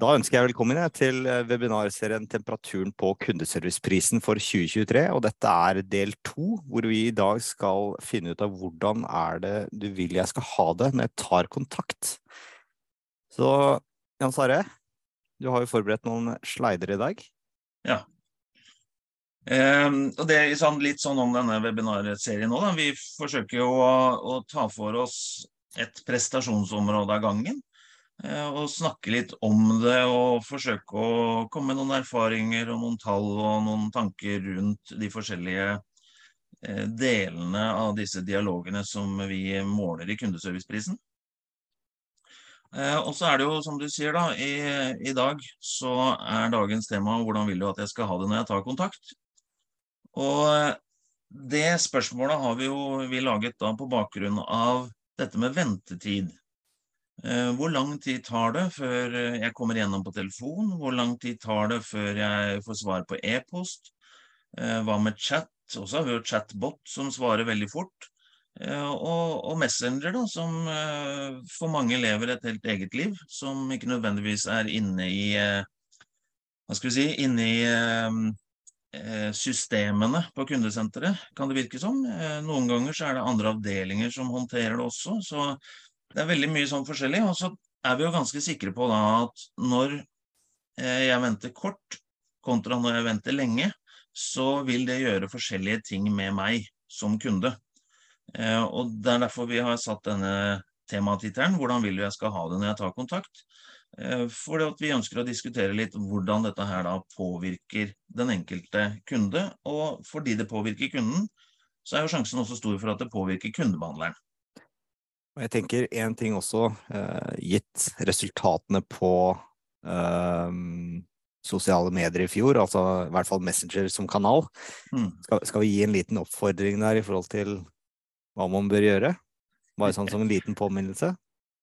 Da ønsker jeg velkommen til eh, webinarserien 'Temperaturen på kundeserviceprisen for 2023'. og Dette er del to, hvor vi i dag skal finne ut av hvordan er det du vil jeg skal ha det når jeg tar kontakt. Så Jan Sare, du har jo forberedt noen slider i dag. Ja. Um, og det er sånn, litt sånn om denne webinarserien nå. Da. Vi forsøker jo å, å ta for oss et prestasjonsområde av gangen. Eh, og snakke litt om det og forsøke å komme med noen erfaringer og noen tall og noen tanker rundt de forskjellige eh, delene av disse dialogene som vi måler i kundeserviceprisen. Eh, og så er det jo, som du sier, da, i, i dag så er dagens tema hvordan vil du at jeg skal ha det når jeg tar kontakt? Og det spørsmålet har vi jo vi laget da på bakgrunn av dette med ventetid. Eh, hvor lang tid tar det før eh, jeg kommer gjennom på telefon? Hvor lang tid tar det før jeg får svar på e-post? Eh, hva med chat? Også har vi jo chatbot som svarer veldig fort. Og, Messenger, da, som for mange lever et helt eget liv. Som ikke nødvendigvis er inne i Hva skal vi si Inne i systemene på kundesenteret, kan det virke som. Noen ganger så er det andre avdelinger som håndterer det også. Så det er veldig mye sånn forskjellig. Og så er vi jo ganske sikre på da at når eh, jeg venter kort kontra når jeg venter lenge, så vil det gjøre forskjellige ting med meg som kunde. Eh, og det er derfor vi har satt denne tematittelen 'Hvordan vil du jeg skal ha det når jeg tar kontakt?' for fordi vi ønsker å diskutere litt hvordan dette her da påvirker den enkelte kunde. Og fordi det påvirker kunden, så er jo sjansen også stor for at det påvirker kundebehandleren. Og jeg tenker én ting også, eh, gitt resultatene på eh, sosiale medier i fjor, altså i hvert fall Messenger som kanal, mm. skal, skal, vi gi en liten oppfordring der i forhold til hva man bør gjøre? Bare sånn som en liten påminnelse?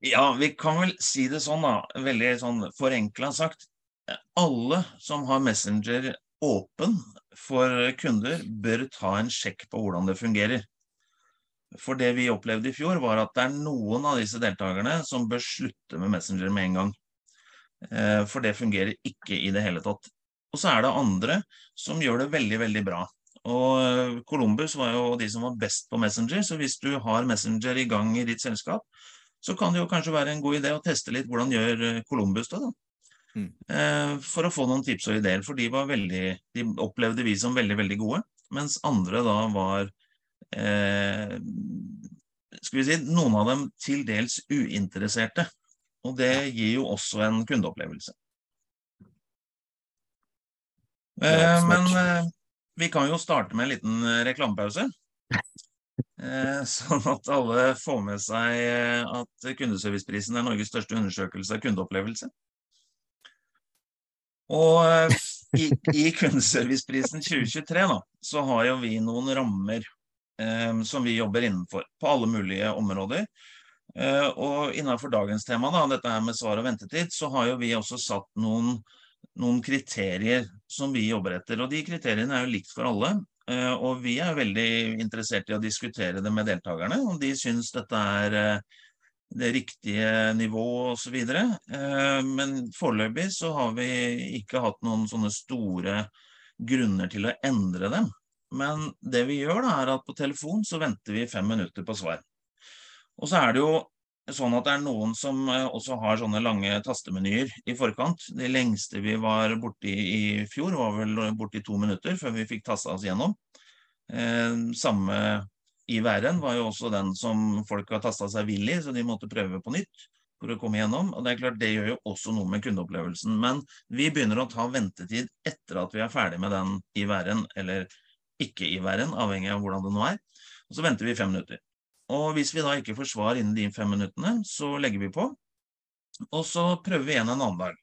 Ja, vi kan vel si det sånn, da. Veldig sånn forenkla sagt. Alle som har Messenger åpen for kunder, bør ta en sjekk på hvordan det fungerer. For det vi opplevde i fjor, var at det er noen av disse deltakerne som bør slutte med Messenger med en gang. Eh, for det fungerer ikke i det hele tatt. Og så er det andre som gjør det veldig, veldig bra. Og eh, Columbus var jo de som var best på Messenger, så hvis du har Messenger i gang i ditt selskap, så kan det jo kanskje være en god idé å teste litt hvordan gjør eh, Columbus det. da. Mm. For å få noen tips og ideer, for de, var veldig, de opplevde vi som veldig, veldig gode. Mens andre da var skal vi si, noen av dem til dels uinteresserte. Og det gir jo også en kundeopplevelse. Eh, men eh, vi kan jo starte med en liten eh, reklamepause. Eh, sånn at alle får med seg eh, at Kundeserviceprisen er Norges største undersøkelse av kundeopplevelse. Og i, i Kundeserviceprisen 2023 da, så har jo vi noen rammer eh, som vi jobber innenfor på alle mulige områder. Eh, og innenfor dagens tema, da, dette her med svar og ventetid, så har jo vi også satt noen, noen kriterier som vi jobber etter. Og de kriteriene er jo likt for alle. Eh, og vi er veldig interessert i å diskutere det med deltakerne, om de syns dette er eh, det riktige nivået osv. Eh, men foreløpig så har vi ikke hatt noen sånne store grunner til å endre dem. Men det vi gjør, da, er at på telefon så venter vi fem minutter på svar. Og så er det jo sånn at det er noen som eh, også har sånne lange tastemenyer i forkant. De lengste vi var borti i fjor, var vel borti to minutter før vi fikk tasta oss gjennom. Eh, samme i væren var jo også den som folk har tasta seg vill i, så de måtte prøve på nytt for å komme gjennom. Og det er klart, det gjør jo også noe med kundeopplevelsen. Men vi begynner å ta ventetid etter at vi er ferdig med den i væren, eller ikke i verden, avhengig av hvordan det nå er. Og så venter vi fem minutter. Og hvis vi da ikke får svar innen de fem minuttene, så legger vi på. Og så prøver vi igjen en annen dag.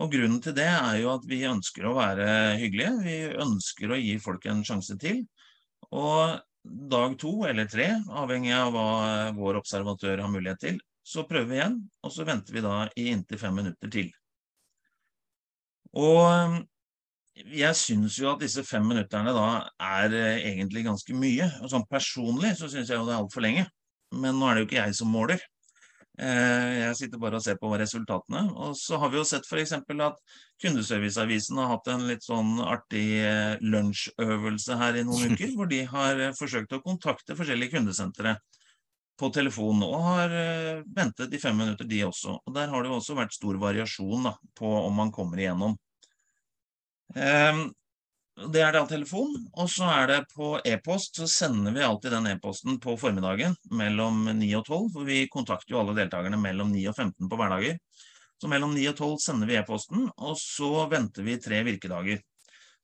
Og grunnen til det er jo at vi ønsker å være hyggelige. Vi ønsker å gi folk en sjanse til. Og dag to eller tre, avhengig av hva vår observatør har mulighet til, så prøver vi igjen, og så venter vi da i inntil fem minutter til. Og jeg syns jo at disse fem minutterne da er eh, egentlig ganske mye. Og sånn personlig så syns jeg jo det er altfor lenge. Men nå er det jo ikke jeg som måler. Jeg sitter bare og ser på resultatene. Og så har vi jo sett f.eks. at Kundeserviceavisen har hatt en litt sånn artig lunsjøvelse her i noen uker, hvor de har forsøkt å kontakte forskjellige kundesentre på telefon, og har ventet i fem minutter, de også. Og Der har det jo også vært stor variasjon da, på om man kommer igjennom. Det er da telefon, og så er det på e-post. Så sender vi alltid den e-posten på formiddagen mellom 9 og 12, for vi kontakter jo alle deltakerne mellom 9 og 15 på hverdager. Så mellom 9 og 12 sender vi e-posten, og så venter vi tre virkedager.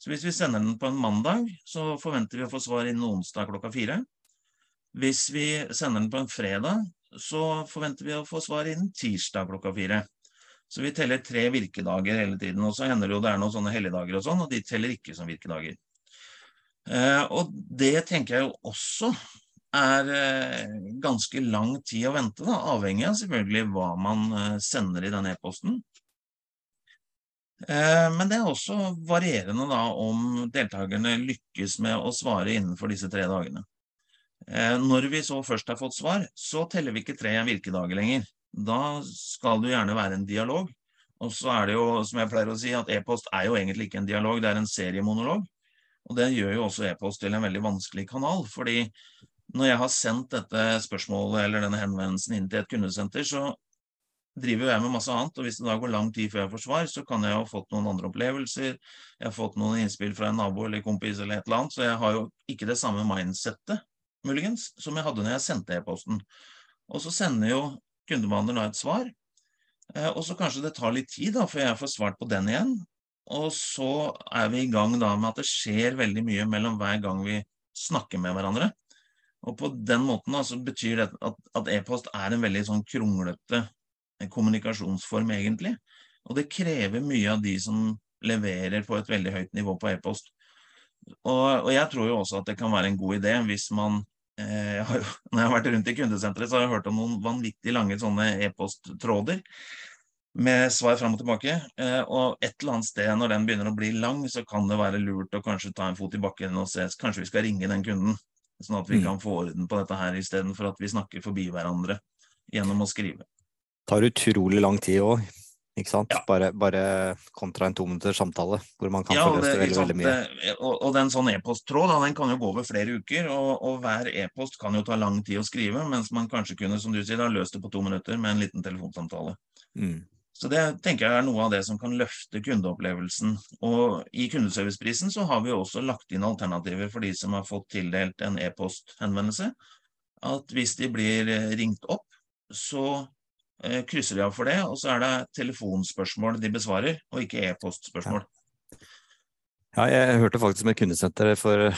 Så hvis vi sender den på en mandag, så forventer vi å få svar innen onsdag klokka fire. Hvis vi sender den på en fredag, så forventer vi å få svar innen tirsdag klokka fire. Så vi teller tre virkedager hele tiden. Og så hender det jo det er noen sånne helligdager og sånn, og de teller ikke som virkedager. Eh, og det tenker jeg jo også er eh, ganske lang tid å vente, da, avhengig av selvfølgelig hva man eh, sender i den e-posten. Eh, men det er også varierende da om deltakerne lykkes med å svare innenfor disse tre dagene. Eh, når vi så først har fått svar, så teller vi ikke tre virkedager lenger. Da skal det gjerne være en dialog. Og så er det jo, som jeg pleier å si, at e-post er jo egentlig ikke en dialog, det er en seriemonolog. Og det gjør jo også e-post til en veldig vanskelig kanal. fordi når jeg har sendt dette spørsmålet eller denne henvendelsen inn til et kundesenter, så driver jeg med masse annet. Og hvis det da går lang tid før jeg får svar, så kan jeg ha fått noen andre opplevelser. Jeg har fått noen innspill fra en nabo eller kompis eller et eller annet. Så jeg har jo ikke det samme mindsettet, muligens, som jeg hadde når jeg sendte e-posten. Og så sender jo kundebehandler har et svar. Eh, og så kanskje det tar litt tid da, før jeg får svart på den igjen. Og så er vi i gang da med at det skjer veldig mye mellom hver gang vi snakker med hverandre. Og på den måten da, så betyr det at e-post er en veldig sånn kronglete kommunikasjonsform, egentlig. Og det krever mye av de som leverer på et veldig høyt nivå på e-post. Og, og, jeg tror jo også at det kan være en god idé hvis man Eh, jeg har, når jeg har vært rundt i kundesenteret, så har jeg hørt om noen vanvittig lange sånne e-posttråder med svar fram og tilbake. Eh, og et eller annet sted når den begynner å bli lang, så kan det være lurt å kanskje ta en fot i bakken og se Kanskje vi skal ringe den kunden, sånn at vi mm. kan få orden på dette her istedenfor at vi snakker forbi hverandre gjennom å skrive. Det tar utrolig lang tid òg. Ikke sant? Ja. Bare, bare, kontra en to minutters samtale, hvor man kan ja, få løst veldig, veldig mye. Og, og den sånn e-posttråd den kan jo gå over flere uker, og, og hver e-post kan jo ta lang tid å skrive, mens man kanskje kunne som du sier, ha løst det på to minutter med en liten telefonsamtale. Mm. Så det tenker jeg er noe av det som kan løfte kundeopplevelsen. Og i kundeserviceprisen så har vi også lagt inn alternativer for de som har fått tildelt en e-posthenvendelse. At hvis de blir ringt opp, så Eh, krysser de av for det, og så er det telefonspørsmål de besvarer, og ikke e-postspørsmål. Ja. ja. jeg hørte faktisk med kundesenter for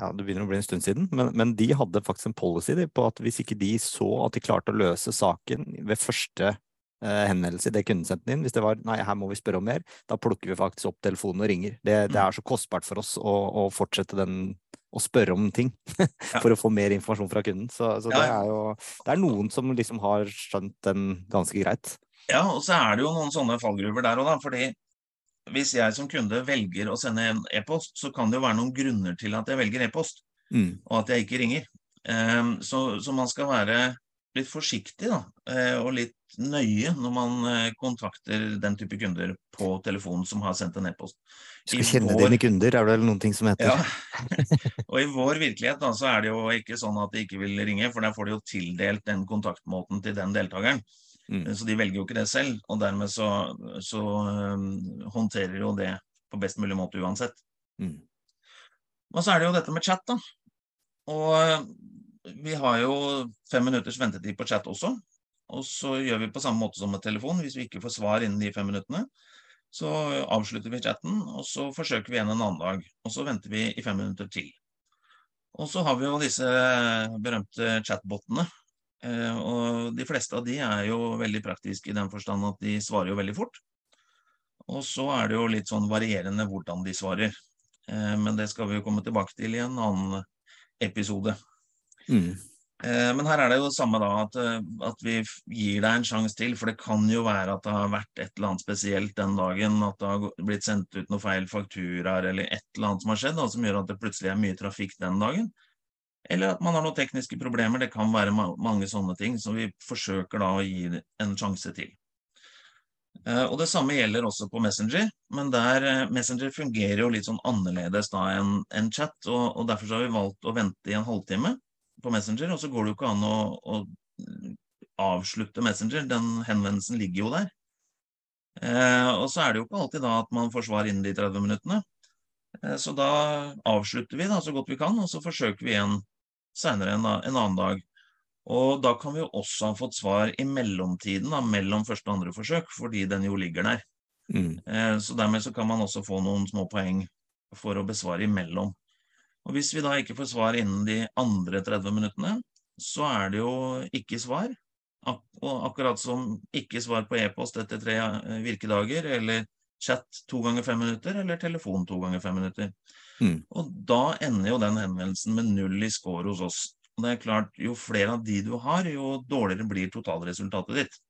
ja, det begynner å bli en stund siden, men, men de hadde faktisk en policy på at hvis ikke de så at de klarte å løse saken ved første eh, henvendelse i det kundesenteret din, hvis det var nei, her må vi spørre om mer, da plukker vi faktisk opp telefonen og ringer. Det, det mm. er så kostbart for oss å, å fortsette den å spørre om ting for å få mer informasjon fra kunden. Så, så det er jo det er noen som liksom har skjønt den ganske greit. Ja, og så er det jo noen sånne fallgruver der òg, da. fordi hvis jeg som kunde velger å sende en e-post, så kan det jo være noen grunner til at jeg velger e-post, mm. og at jeg ikke ringer. Um, så, så, man skal være litt forsiktig da, eh, og litt nøye når man eh, kontakter den type kunder på telefonen som har sendt en e-post. Du skal kjenne vår... dine kunder, er det vel noen ting som heter? Ja. og i vår virkelighet da, så er det jo ikke sånn at de ikke vil ringe, for der får de jo tildelt den kontaktmåten til den deltakeren. Mm. Så de velger jo ikke det selv, og dermed så, så um, håndterer jo det på best mulig måte uansett. Mm. Og så er det jo dette med chat, da. Og vi har jo fem minutters ventetid på chat også. Og så gjør vi på samme måte som med telefon. Hvis vi ikke får svar innen de fem minuttene, så avslutter vi chatten, og så forsøker vi igjen en annen dag. Og så venter vi i fem minutter til. Og så har vi jo disse berømte chatbotene. Eh, og de fleste av de er jo veldig praktiske i den forstand at de svarer jo veldig fort. Og så er det jo litt sånn varierende hvordan de svarer. Eh, men det skal vi jo komme tilbake til i en annen episode. Mm. Eh, men her er det jo det samme, da, at, eh, at, vi gir deg en sjanse til. For det kan jo være at det har vært et eller annet spesielt den dagen. At det har blitt sendt ut noen feil fakturaer eller et eller annet som har skjedd, da, som gjør at det plutselig er mye trafikk den dagen. Eller at man har noen tekniske problemer. Det kan være mange sånne ting som vi forsøker da å gi en sjanse til. Eh, og Det samme gjelder også på Messenger, men der Messenger fungerer jo litt sånn annerledes da enn en chat. Og, og, Derfor har vi valgt å vente i en halvtime på Messenger. Og så går det jo ikke an å, å avslutte Messenger. Den henvendelsen ligger jo der. Eh, og så er det jo ikke alltid da at man får svar innen de 30 minuttene. Eh, så da avslutter vi da så godt vi kan, og så forsøker vi igjen senere en, en annen dag. Og da kan vi jo også ha fått svar i mellomtiden, da, mellom første og andre forsøk, fordi den jo ligger der. Mm. Eh, så dermed så kan man også få noen små poeng for å besvare imellom. Og hvis vi da ikke får svar innen de andre 30 minuttene, så er det jo ikke svar. Ak og akkurat som ikke svar på e-post etter tre eh, virkedager, eller chat to ganger fem minutter, eller telefon to ganger fem minutter. Mm. Og da ender jo den henvendelsen med null i score hos oss. Og det er klart, Jo flere av de du har, jo dårligere blir totalresultatet ditt.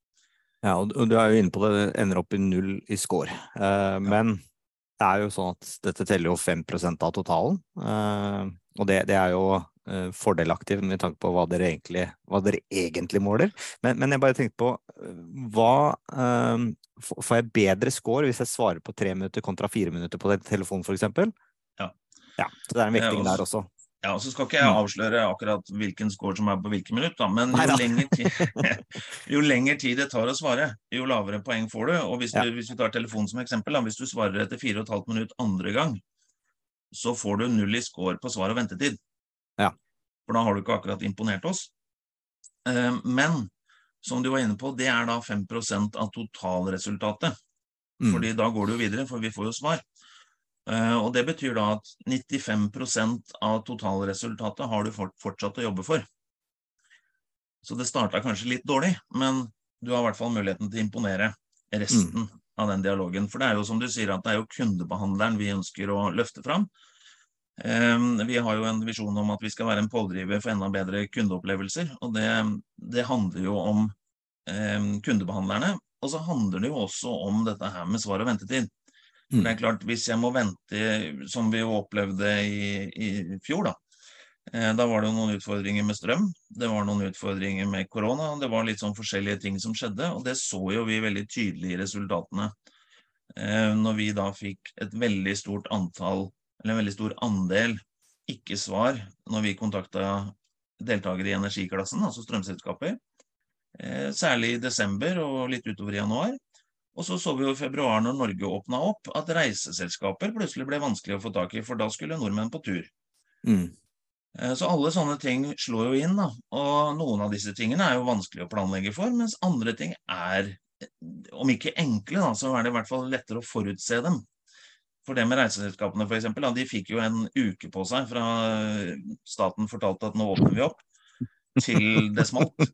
Ja, og du er jo inne på det, det ender opp i null i score. Eh, ja. Men det er jo sånn at dette teller jo 5% av totalen. Eh, og det, det, er jo eh, fordelaktig med tanke på hva dere egentlig, hva dere egentlig måler. Men, men, jeg bare tenkte på eh, hva Får jeg bedre score hvis jeg svarer på tre minutter kontra fire minutter på telefonen, f.eks.? Ja. ja. Så det er en vekting der også. Ja, Så skal ikke jeg mm. avsløre akkurat hvilken score som er på hvilket minutt, da, men jo lenger, tid, jo lenger, tid, det tar å svare, jo lavere poeng får du. Og Hvis, du, hvis vi tar telefonen som eksempel, da, hvis du svarer etter fire og et halvt minutt andre gang, så får du null i score på svar og ventetid. Ja. For da har du ikke akkurat imponert oss. Eh, men som du var inne på, det er da 5% av totalresultatet. Mm. Fordi da går det jo videre, for vi får jo svar. Eh, og Det betyr da at 95% av totalresultatet har du fortsatt å jobbe for. Så det starta kanskje litt dårlig, men du har i hvert fall muligheten til å imponere resten mm. av den dialogen. For det er jo som du sier at det er jo kundebehandleren vi ønsker å løfte fram. Ehm, vi har jo en visjon om at vi skal være en pådriver for enda bedre kundeopplevelser. Og det, det handler jo om ehm, kundebehandlerne. Og så handler det jo også om dette her med svar og ventetid. Mm. Det er klart, Hvis jeg må vente, som vi jo opplevde i, i fjor, da. Eh, da var det noen utfordringer med strøm, det var noen utfordringer med korona. Det var litt sånn forskjellige ting som skjedde, og det så jo vi veldig tydelig i resultatene. Eh, når vi da fikk et veldig stort antall, eller en veldig stor andel ikke-svar når vi kontakta deltakere i energiklassen, altså strømselskaper. Eh, særlig i desember og litt utover i januar. Og så så vi jo i februar, når Norge åpna opp, at reiseselskaper plutselig ble vanskelig å få tak i, for da skulle nordmenn på tur. Mm. Eh, så alle sånne ting slår jo inn, da. Og noen av disse tingene er jo vanskelig å planlegge for, mens andre ting er, om ikke enkle, da, så er det i hvert fall lettere å forutse dem. For det med reiseselskapene, f.eks., de fikk jo en uke på seg fra staten fortalte at nå åpner vi opp til det smalt.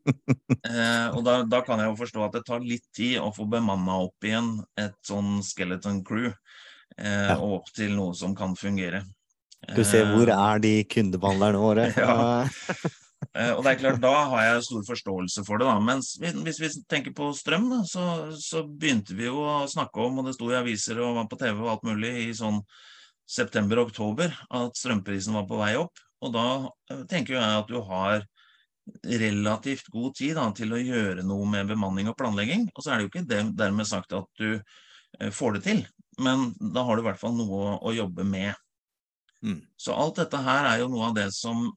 Eh, og da, da, kan jeg jo forstå at det tar litt tid å få bemanna opp igjen et sånn skeleton crew, eh, ja. og opp til noe som kan fungere. Du ser hvor eh, er de kundebehandlerne våre? ja. Eh, og det er klart, Da har jeg stor forståelse for det. da, Mens hvis vi tenker på strøm, da, så, så begynte vi jo å snakke om, og det sto i aviser og var på TV og alt mulig, i sånn september-oktober, at strømprisen var på vei opp. Og da eh, tenker jeg at du har relativt god tid da, til å gjøre noe med bemanning og planlegging. Og så er det jo ikke dermed sagt at du eh, får det til, men da har du i hvert fall noe å jobbe med. Mm. Så alt dette her er jo noe av det som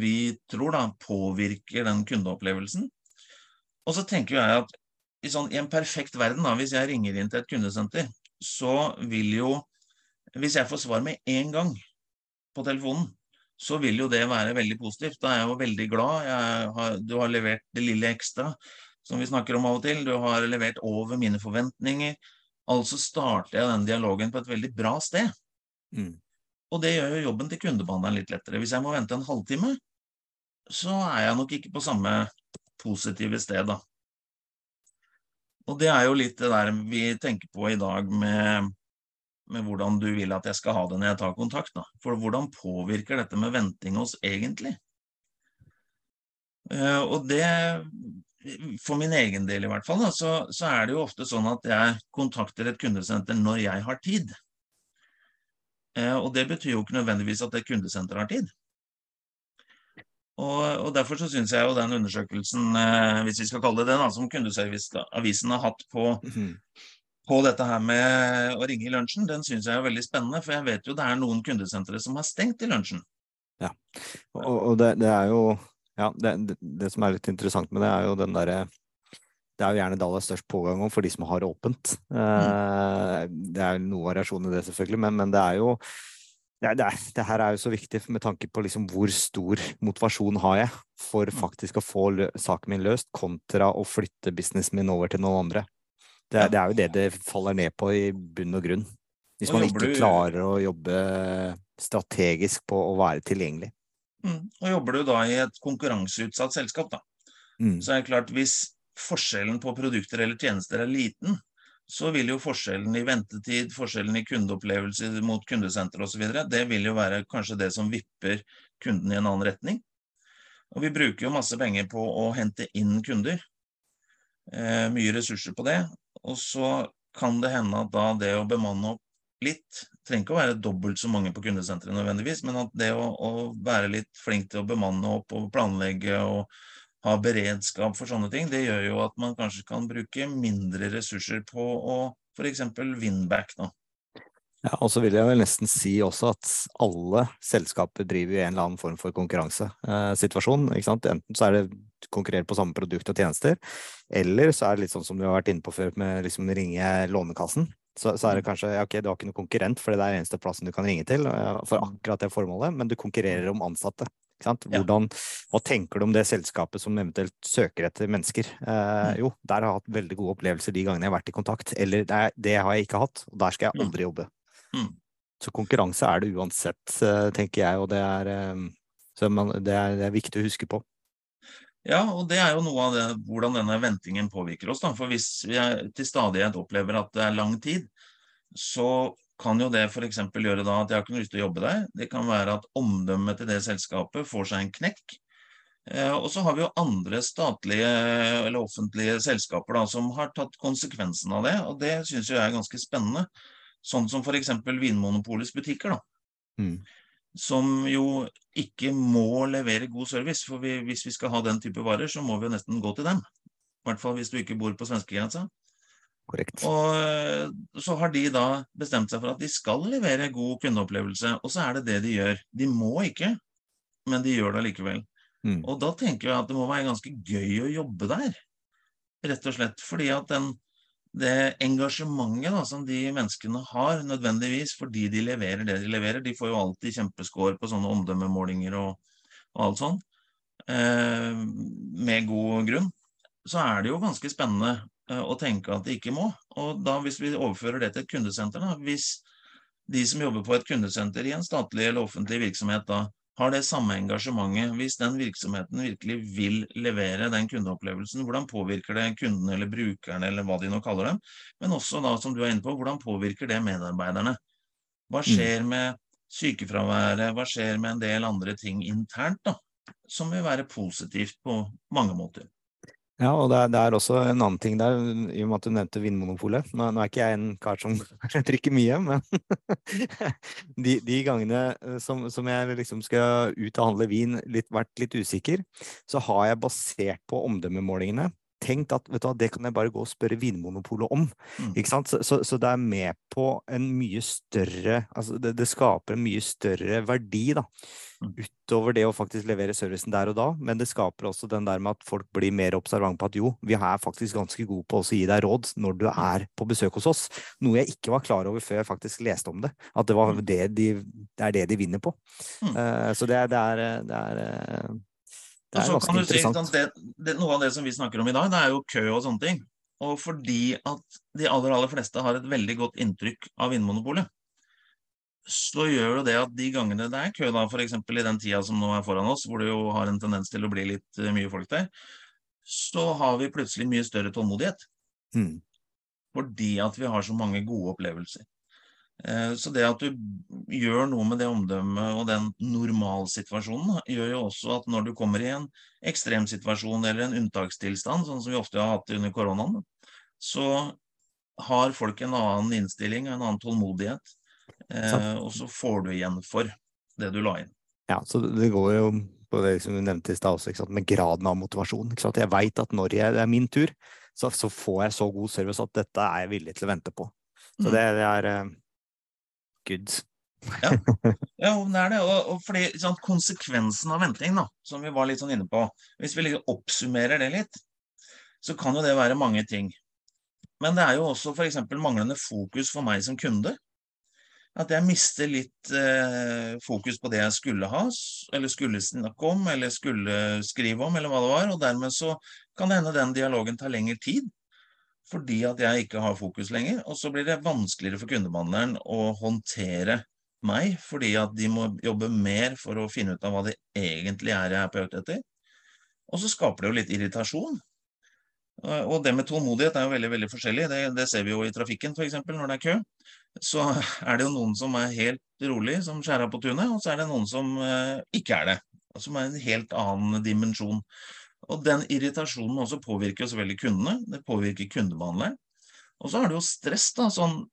vi tror da påvirker den kundeopplevelsen. Og så tenker jeg at i, sånn, i en perfekt verden, da, hvis jeg ringer inn til et kundesenter, så vil jo Hvis jeg får svar med én gang på telefonen, så vil jo det være veldig positivt. Da er jeg jo veldig glad. Har, du har levert det lille ekstra som vi snakker om av og til. Du har levert over mine forventninger. Altså starter jeg den dialogen på et veldig bra sted. Mm. Og det gjør jo jobben til kundebehandleren litt lettere. Hvis jeg må vente en halvtime, så er jeg nok ikke på samme positive sted, da. Og det er jo litt det der vi tenker på i dag med med hvordan du vil at jeg skal ha det når jeg tar kontakt. Da. For hvordan påvirker dette med venting oss egentlig? Uh, og det, for min egen del i hvert fall, da, så, så, er det jo ofte sånn at jeg kontakter et kundesenter når jeg har tid. Uh, og det betyr jo ikke nødvendigvis at det kundesenteret har tid. Og, og Derfor så syns jeg jo den undersøkelsen, eh, hvis vi skal kalle det det, da, som Kundeserviceavisen har hatt på, Mhm. På dette her med å ringe i lunsjen, den syns jeg er veldig spennende. For jeg vet jo det er noen kundesentre som har stengt i lunsjen. Og, og det, det er jo Ja, det, det, som er litt interessant med det, er jo den derre det er jo gjerne da det er størst pågang for de som har åpent. Mm. det er jo noe variasjon i det, selvfølgelig, men, men det er jo det, det, det, her er jo så viktig med tanke på liksom hvor stor motivasjon har jeg for faktisk å få saken min løst, kontra å flytte businessen min over til noen andre. Det, Ja. det er jo det det faller ned på i bunn og grunn. Hvis Og man ikke du- klarer å jobbe strategisk på å være tilgjengelig. Mm. Og jobber du da i et konkurranseutsatt selskap, da, Mm. så er det klart hvis forskjellen på produkter eller tjenester er liten, så vil jo forskjellen i ventetid, forskjellen i kundeopplevelse mot kundesenter osv., det vil jo være kanskje det som vipper kunden i en annen retning. Og vi bruker jo masse penger på å hente inn kunder. Eh, mye ressurser på det. Og så kan det hende at da det å bemanne opp litt trenger ikke å være dobbelt så mange på kundesenteret nødvendigvis, men at det å, å være litt flink til å bemanne opp og planlegge og ha beredskap for sånne ting, det gjør jo at man kanskje kan bruke mindre ressurser på å f.eks. winback. Da. Ja, og så vil jeg vel nesten si også at alle selskaper driver i en eller annen form for konkurransesituasjon. ikke sant? Enten så er det konkurrerer på samme produkt og tjenester, eller så er det litt sånn som du har vært inne på før med liksom ringe Lånekassen. Så, så er det kanskje ja, ok, du har ikke noen konkurrent, for det er eneste plassen du kan ringe til eh, for akkurat det formålet, men du konkurrerer om ansatte. Hvordan, hva tenker du om det selskapet som eventuelt søker etter mennesker? Eh, Mm. jo, der har jeg hatt veldig gode opplevelser de gangene jeg har vært i kontakt, eller det, det har jeg ikke hatt, og der skal jeg Mm. aldri jobbe. Mm. Så konkurranse er det uansett, eh, tenker jeg, og det er, eh, så man, det er, det er viktig å huske på. Ja, og det er jo noe av det, hvordan denne ventingen påvirker oss. Da. For hvis vi til stadighet opplever at det er lang tid, så kan jo det f.eks. gjøre da at jeg har ikke noe lyst til å jobbe der. Det kan være at omdømmet til det selskapet får seg en knekk. Eh, og så har vi jo andre statlige eller offentlige selskaper da, som har tatt konsekvensen av det, og det syns jeg er ganske spennende. Sånn som f.eks. Vinmonopolets butikker. da Mm. som jo ikke må levere god service. For vi, hvis vi skal ha den type varer, så må vi jo nesten gå til dem. I hvert fall hvis du ikke bor på svenskegrensa. Korrekt. Og så har de da bestemt seg for at de skal levere god kundeopplevelse, og så er det det de gjør. De må ikke, men de gjør det allikevel. Mm. Og da tenker jeg at det må være ganske gøy å jobbe der. Rett og slett fordi at den, det engasjementet da, som de menneskene har, nødvendigvis fordi de leverer det de leverer De får jo alltid kjempescore på sånne omdømmemålinger og, og alt sånn, eh, med god grunn. Så er det jo ganske spennende eh, å tenke at de ikke må. Og da hvis vi overfører det til et kundesenter, da, hvis de som jobber på et kundesenter i en statlig eller offentlig virksomhet da har det samme engasjementet, hvis den virksomheten virkelig vil levere den kundeopplevelsen, hvordan påvirker det kunden eller brukerne, eller hva de nå kaller dem, men også da, som du er inne på, hvordan påvirker det medarbeiderne? Hva skjer med sykefraværet, hva skjer med en del andre ting internt, da, som vil være positivt på mange måter? Ja, og det er, det er også en annen ting der, i og med at du nevnte Vinmonopolet. Nå, nå er ikke jeg en kar som drikker mye, men de, de gangene eh, som, som jeg liksom skal ut og handle vin, litt, vært litt usikker, så har jeg basert på omdømmemålingene tenkt at vet du hva, det kan jeg bare gå og spørre Vinmonopolet om. Mm. Så, så, så det er med på en mye større altså det, det skaper en mye større verdi da, Mm. utover det å faktisk levere servicen der og da. Men det skaper også den der med at folk blir mer observant på at jo, vi er faktisk ganske gode på å gi deg råd når du er på besøk hos oss. Noe jeg ikke var klar over før jeg faktisk leste om det. At det, var Mm. det, de, det er det de vinner på. Mm. Uh, så det, det er, det er, eh, det Og er så ganske kan du si, at det, det, Noe av det som vi snakker om i dag, det er jo kø og sånne ting. Og fordi at de aller, aller fleste har et veldig godt inntrykk av Vinmonopolet, så gjør jo det at de gangene det er kø, da, f.eks. i den tida som nå er foran oss, hvor det jo har en tendens til å bli litt eh, mye folk der, så har vi plutselig mye større tålmodighet. Mm. Fordi at vi har så mange gode opplevelser. Eh, Så det at du gjør noe med det omdømmet og den normalsituasjonen, gjør jo også at når du kommer i en ekstremsituasjon eller en unntakstilstand, sånn som vi ofte har hatt under koronaen, så har folk en annen innstilling og en annen tålmodighet. eh, Og så får du igjen for det du la inn. Ja, så det går jo på det som du nevnte i stad også, med graden av motivasjon. Jeg veit at når jeg, det er min tur, så, så, får jeg så god service at dette er jeg villig til å vente på. Så mm. det, det er uh, good. ja. ja, det er det. Og, og fordi sånn, konsekvensen av venting, da, som vi var litt sånn inne på Hvis vi liksom oppsummerer det litt, så kan jo det være mange ting. Men det er jo også f.eks. manglende fokus for meg som kunde. At jeg mister litt eh, fokus på det jeg skulle ha, eller skulle snakke om, eller skulle skrive om, eller hva det var. Og dermed så kan det hende den dialogen tar lengre tid. Fordi at jeg ikke har fokus lenger. Og så blir det vanskeligere for kundebehandleren å håndtere meg, fordi at de må jobbe mer for å finne ut av hva det egentlig er jeg er på jakt etter. Og så skaper det jo litt irritasjon. Og det med tålmodighet er jo veldig veldig forskjellig. Det, det ser vi jo i trafikken f.eks. når det er kø så er det jo noen som er helt rolig, som skjærer på tunet, og så er det noen som eh, ikke er det. Som er en helt annen dimensjon. Og den irritasjonen også påvirker selvfølgelig kundene. Det påvirker kundebehandleren. Og så er det jo stress, da. sånn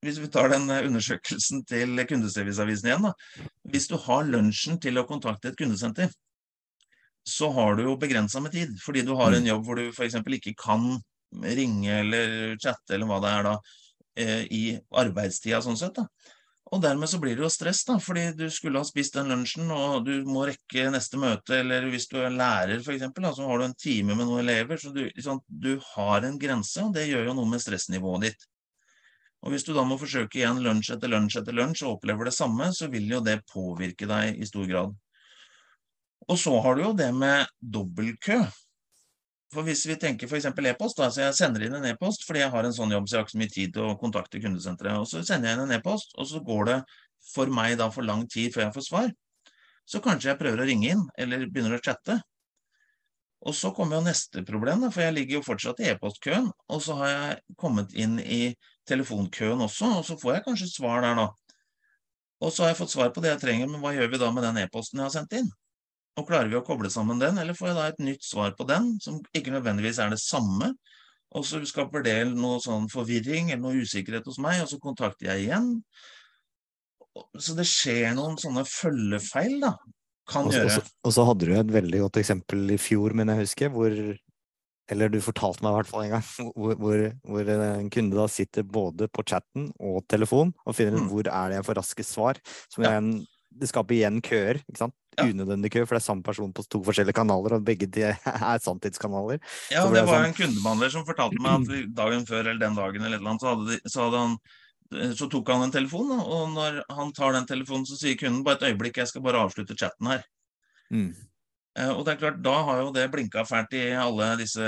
hvis vi tar den undersøkelsen til Kundeserviceavisen igjen, da. Hvis du har lunsjen til å kontakte et kundesenter, så har du jo begrensa med tid. Fordi du har en mm. jobb hvor du f.eks. ikke kan ringe eller chatte eller hva det er da, Eh, i arbeidstida sånn sett. da. Og dermed så blir det jo stress, da, fordi du skulle ha spist den lunsjen, og du må rekke neste møte, eller hvis du er lærer f.eks., så har du en time med noen elever, så du, liksom, du, har en grense, og det gjør jo noe med stressnivået ditt. Og hvis du da må forsøke igjen lunsj etter lunsj etter lunsj og opplever det samme, så vil jo det påvirke deg i stor grad. Og så har du jo det med dobbeltkø. For hvis vi tenker f.eks. e-post, altså jeg sender inn en e-post fordi jeg har en sånn jobb så jeg har ikke så mye tid til å kontakte kundesenteret. Og så sender jeg inn en e-post, og så går det for meg da for lang tid før jeg får svar. Så kanskje jeg prøver å ringe inn, eller begynner å chatte. Og så kommer jo neste problem, for jeg ligger jo fortsatt i e-postkøen. Og så har jeg kommet inn i telefonkøen også, og så får jeg kanskje svar der, da. Og så har jeg fått svar på det jeg trenger, men hva gjør vi da med den e-posten jeg har sendt inn? Og klarer vi å koble sammen den, eller får jeg da et nytt svar på den, som ikke nødvendigvis er det samme? Og så skaper det noe sånn forvirring eller noe usikkerhet hos meg, og så kontakter jeg igjen. Så det skjer noen sånne følgefeil, da. Kan også, gjøre. Også, og så hadde du et veldig godt eksempel i fjor, men jeg husker, hvor eller du fortalte meg i hvert fall en gang, hvor, hvor, hvor, en kunde da sitter både på chatten og telefon og finner ut mm. hvor er det jeg får raskest svar. Som ja. en, det skaper igjen køer. ikke sant? Ja. unødvendig kø, for det er samme person på to forskjellige kanaler, og begge de er sanntidskanaler. Ja, det, det var sånn... en kundebehandler som fortalte meg at dagen før eller den dagen eller noe, så, de, så, han, så tok han en telefon, og når han tar den telefonen, så sier kunden bare et øyeblikk, jeg skal bare avslutte chatten her. Mm. Eh, og det er klart, Da har jo det blinka fælt i alle disse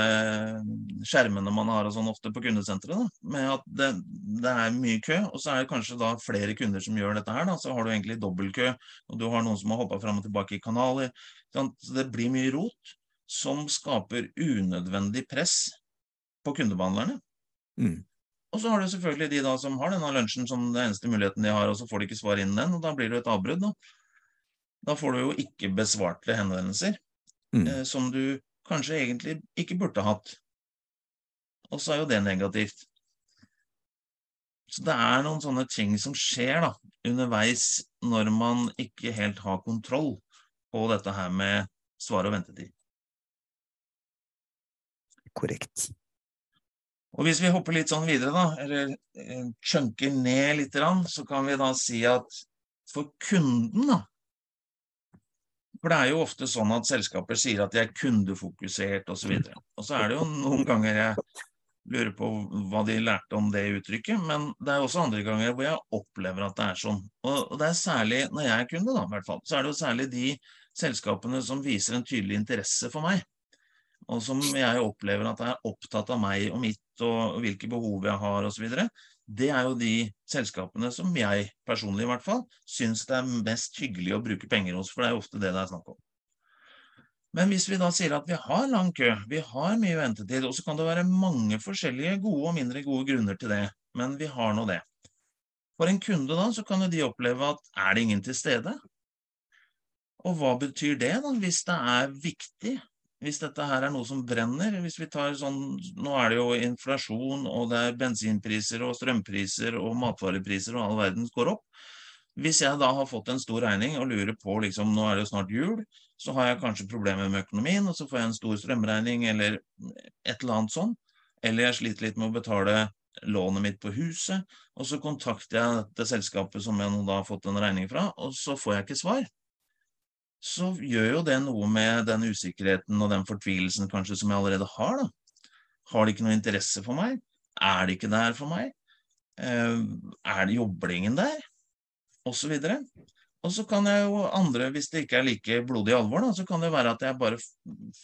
skjermene man har og sånn ofte på kundesenteret. Med at det, det, er mye kø, og så er det kanskje da flere kunder som gjør dette her. da, Så har du egentlig dobbeltkø, og du har noen som har hoppa fram og tilbake i kanaler. Så det blir mye rot som skaper unødvendig press på kundebehandlerne. Mm. Og så har du selvfølgelig de da som har denne lunsjen som den eneste muligheten de har, og så får de ikke svar innen den, og da blir det et avbrudd. da. Da får du jo ikke besvarte henvendelser mm. eh, som du kanskje egentlig ikke burde hatt. Og så er jo det negativt. Så det er noen sånne ting som skjer da, underveis når man ikke helt har kontroll på dette her med svar og ventetid. Korrekt. Og hvis vi hopper litt sånn videre, da, eller eh, chunker ned litt, så kan vi da si at for kunden, da, for det er jo ofte sånn at selskaper sier at de er kundefokusert osv. Og, så og så er det jo noen ganger jeg lurer på hva de lærte om det uttrykket, men det er også andre ganger hvor jeg opplever at det er sånn. Og det er særlig når jeg er kunde, da, i hvert fall, så er det jo særlig de selskapene som viser en tydelig interesse for meg. Og som jeg opplever at er opptatt av meg og mitt og hvilke behov jeg har osv det er jo de selskapene som jeg personlig i hvert fall syns det er mest hyggelig å bruke penger hos, for det er jo ofte det det er snakk om. Men hvis vi da sier at vi har lang kø, vi har mye ventetid, og så kan det være mange forskjellige gode og mindre gode grunner til det, men vi har nå det. For en kunde da, så kan jo de oppleve at er det ingen til stede? Og hva betyr det da, hvis det er viktig hvis dette her er noe som brenner hvis vi tar sånn, Nå er det jo inflasjon, og det er bensinpriser og strømpriser og matvarepriser og all verden går opp. Hvis jeg da har fått en stor regning og lurer på liksom, nå er det jo snart jul, så har jeg kanskje problemer med økonomien, og så får jeg en stor strømregning eller et eller annet sånn. Eller jeg sliter litt med å betale lånet mitt på huset, og så kontakter jeg det selskapet som jeg nå da har fått en regning fra, og så får jeg ikke svar. Så gjør jo det noe med den usikkerheten og den fortvilelsen kanskje som jeg allerede har, da. Har de ikke noe interesse for meg? Er de ikke der for meg? Eh, er det joblingen der? Og så videre. Og så kan jeg jo andre, hvis det ikke er like blodig alvor, da, så kan det være at jeg bare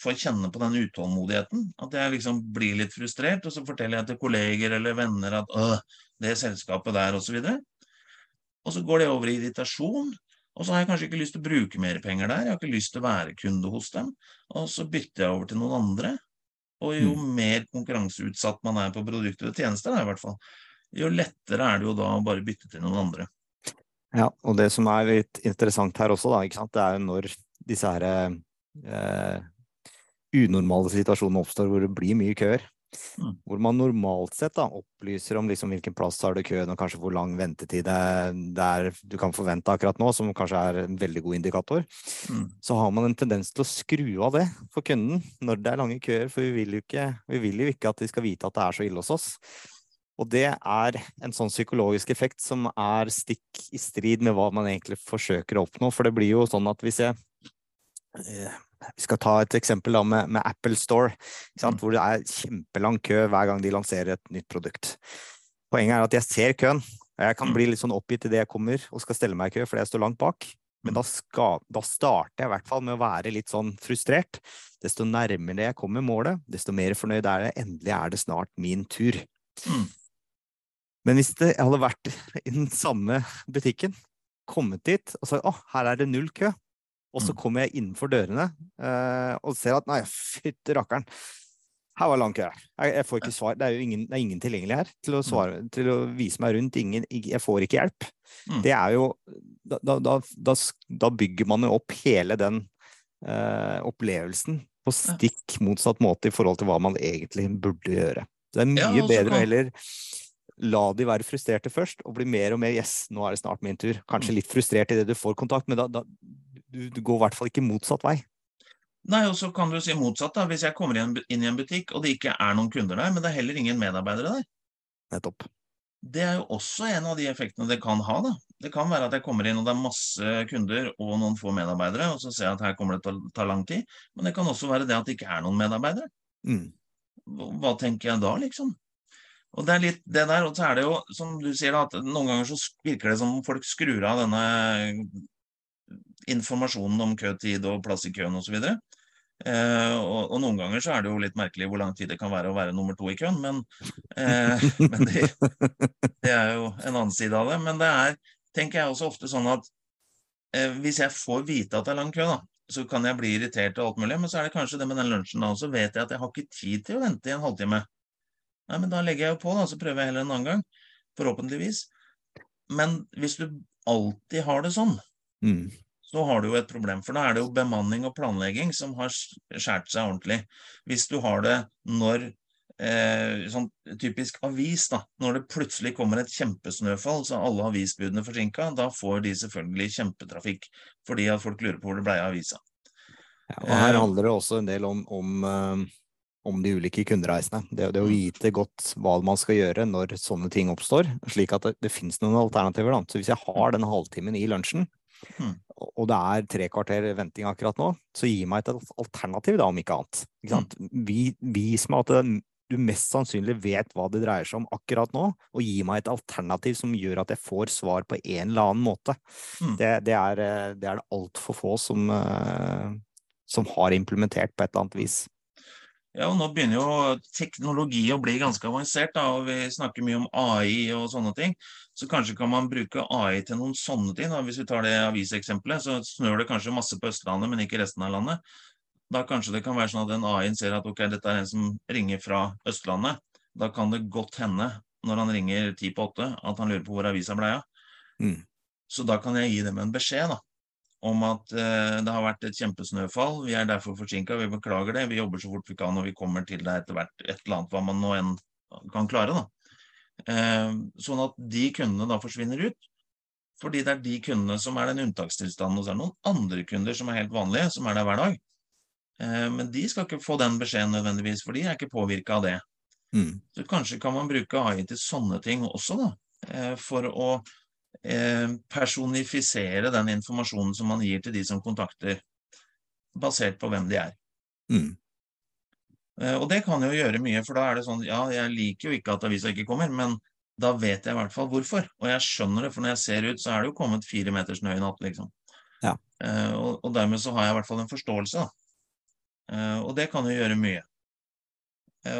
får kjenne på den utålmodigheten. At jeg liksom blir litt frustrert, og så forteller jeg til kolleger eller venner at øh, det selskapet der, og så videre. Og så går det over i irritasjon. Og så har jeg kanskje ikke lyst til å bruke mer penger der, jeg har ikke lyst til å være kunde hos dem. Og så bytter jeg over til noen andre. Og jo mm. mer konkurranseutsatt man er på produkter og tjenester, da, i hvert fall, jo lettere er det jo da å bare bytte til noen andre. Ja, og det som er litt interessant her også, da, ikke sant? det er jo når disse her eh, unormale situasjonene oppstår hvor det blir mye køer. Mm. Hvor man normalt sett da, opplyser om liksom hvilken plass har du køen, og kanskje hvor lang ventetid det er du kan forvente akkurat nå, som kanskje er en veldig god indikator. Mm. Så har man en tendens til å skru av det for kunden når det er lange køer, for vi vil jo ikke, vi vil jo ikke at de skal vite at det er så ille hos oss. Og det er en sånn psykologisk effekt som er stikk i strid med hva man egentlig forsøker å oppnå. For det blir jo sånn at hvis jeg eh, Vi skal ta et eksempel da med, med Apple Store, mm. hvor det er kjempelang kø hver gang de lanserer et nytt produkt. Poenget er at jeg ser køen. Jeg kan mm. bli litt sånn oppgitt idet jeg kommer og skal stelle meg i kø fordi jeg står langt bak. Men da, skal, da, starter jeg i hvert fall med å være litt sånn frustrert. Desto nærmere jeg kommer målet, desto mer fornøyd er jeg. Endelig er det snart min tur. Mm. Men hvis det hadde vært i den samme butikken, kommet dit og sagt å, her er det null kø, og så mm. kommer jeg innenfor dørene uh, og ser at nei, fytti rakkeren, her var lang kø. Jeg, jeg, får ikke svar. Det er jo ingen, er ingen tilgjengelig her til å, svare, mm. til å, vise meg rundt. Ingen, jeg får ikke hjelp. Mm. Det er jo da, da, da, da, bygger man jo opp hele den uh, opplevelsen på stikk motsatt måte i forhold til hva man egentlig burde gjøre. Det er mye ja, bedre å heller la de være frustrerte først, og bli mer og mer 'yes, nå er det snart min tur'. Kanskje litt frustrert idet du får kontakt, men da, da du, du, går i hvert fall ikke motsatt vei. Nei, og så kan du si motsatt. da. Hvis jeg kommer inn, inn i en butikk, og det ikke er noen kunder der, men det er heller ingen medarbeidere der. Nettopp. Det er jo også en av de effektene det kan ha. da. Det kan være at jeg kommer inn og det er masse kunder og noen få medarbeidere, og så ser jeg at her kommer det til å ta lang tid. Men det kan også være det at det ikke er noen medarbeidere. Mm. Hva tenker jeg da, liksom? Og det er litt det der, og så er det jo, som du sier, da, at noen ganger så virker det som folk skrur av denne informasjonen om køtid og plass i køen osv. Eh, og, og noen ganger så er det jo litt merkelig hvor lang tid det kan være å være nummer to i køen, men, eh, men det, det, er jo en annen side av det. Men det er, tenker jeg også ofte sånn at eh, hvis jeg får vite at det er lang kø, da, så kan jeg bli irritert og alt mulig, men så er det kanskje det med den lunsjen da, og så vet jeg at jeg har ikke tid til å vente i en halvtime. Nei, men da legger jeg jo på, da, så prøver jeg heller en annen gang. Forhåpentligvis. Men hvis du alltid har det sånn, mm. Så har du jo et problem. For da er det jo bemanning og planlegging som har skåret seg ordentlig. Hvis du har det når eh, sånn typisk avis, da. Når det plutselig kommer et kjempesnøfall, så er alle avisbudene forsinka, da får de selvfølgelig kjempetrafikk. Fordi at folk lurer på hvor det ble av avisa. Ja, og her handler det også en del om, om uh om de ulike kundereisene. Det, det, å mm. vite godt hva man skal gjøre når sånne ting oppstår, slik at det, det finnes noen alternativer. Da. Så hvis jeg har den halvtimen i lunsjen, mm. og det er tre kvarter venting akkurat nå, så gi meg et alternativ, da, om ikke annet. Ikke mm. Vis meg at du mest sannsynlig vet hva det dreier seg om akkurat nå, og gi meg et alternativ som gjør at jeg får svar på en eller annen måte. Mm. Det, det, er eh, det er det altfor få som, uh, som har implementert på et eller annet vis. Ja, og Nå begynner jo teknologi å bli ganske avansert, da, og vi snakker mye om AI og sånne ting. Så kanskje kan man bruke AI til noen sånne ting. Da. Hvis vi tar det aviseksempelet, så snør det kanskje masse på Østlandet, men ikke resten av landet. Da kanskje det kan være sånn at en AI-en ser at ok, dette er en som ringer fra Østlandet. Da kan det godt hende, når han ringer ti på åtte, at han lurer på hvor avisa ble av. Mm. Så da kan jeg gi dem en beskjed, da om at eh, det har vært et kjempesnøfall. Vi er derfor forsinka, vi beklager det. Vi jobber så fort vi kan og vi kommer til det etter hvert et eller annet hva man nå enn kan klare. da. Eh, sånn at de kundene da forsvinner ut. Fordi det er de kundene som er den unntakstilstanden, og så er det noen andre kunder som er helt vanlige, som er der hver dag. Eh, men de skal ikke få den beskjeden nødvendigvis, for de er ikke påvirka av det. Mm. Så kanskje kan man bruke AI til sånne ting også, da. eh, For å eh, personifisere den informasjonen som man gir til de som kontakter, basert på hvem de er. Mm. Eh, Og det kan jo gjøre mye, for da er det sånn Ja, jeg liker jo ikke at avisa ikke kommer, men da vet jeg i hvert fall hvorfor. Og jeg skjønner det, for når jeg ser ut, så er det jo kommet fire meter snø i natt, liksom. Ja. Eh, og, og dermed så har jeg i hvert fall en forståelse, da. Eh, og det kan jo gjøre mye.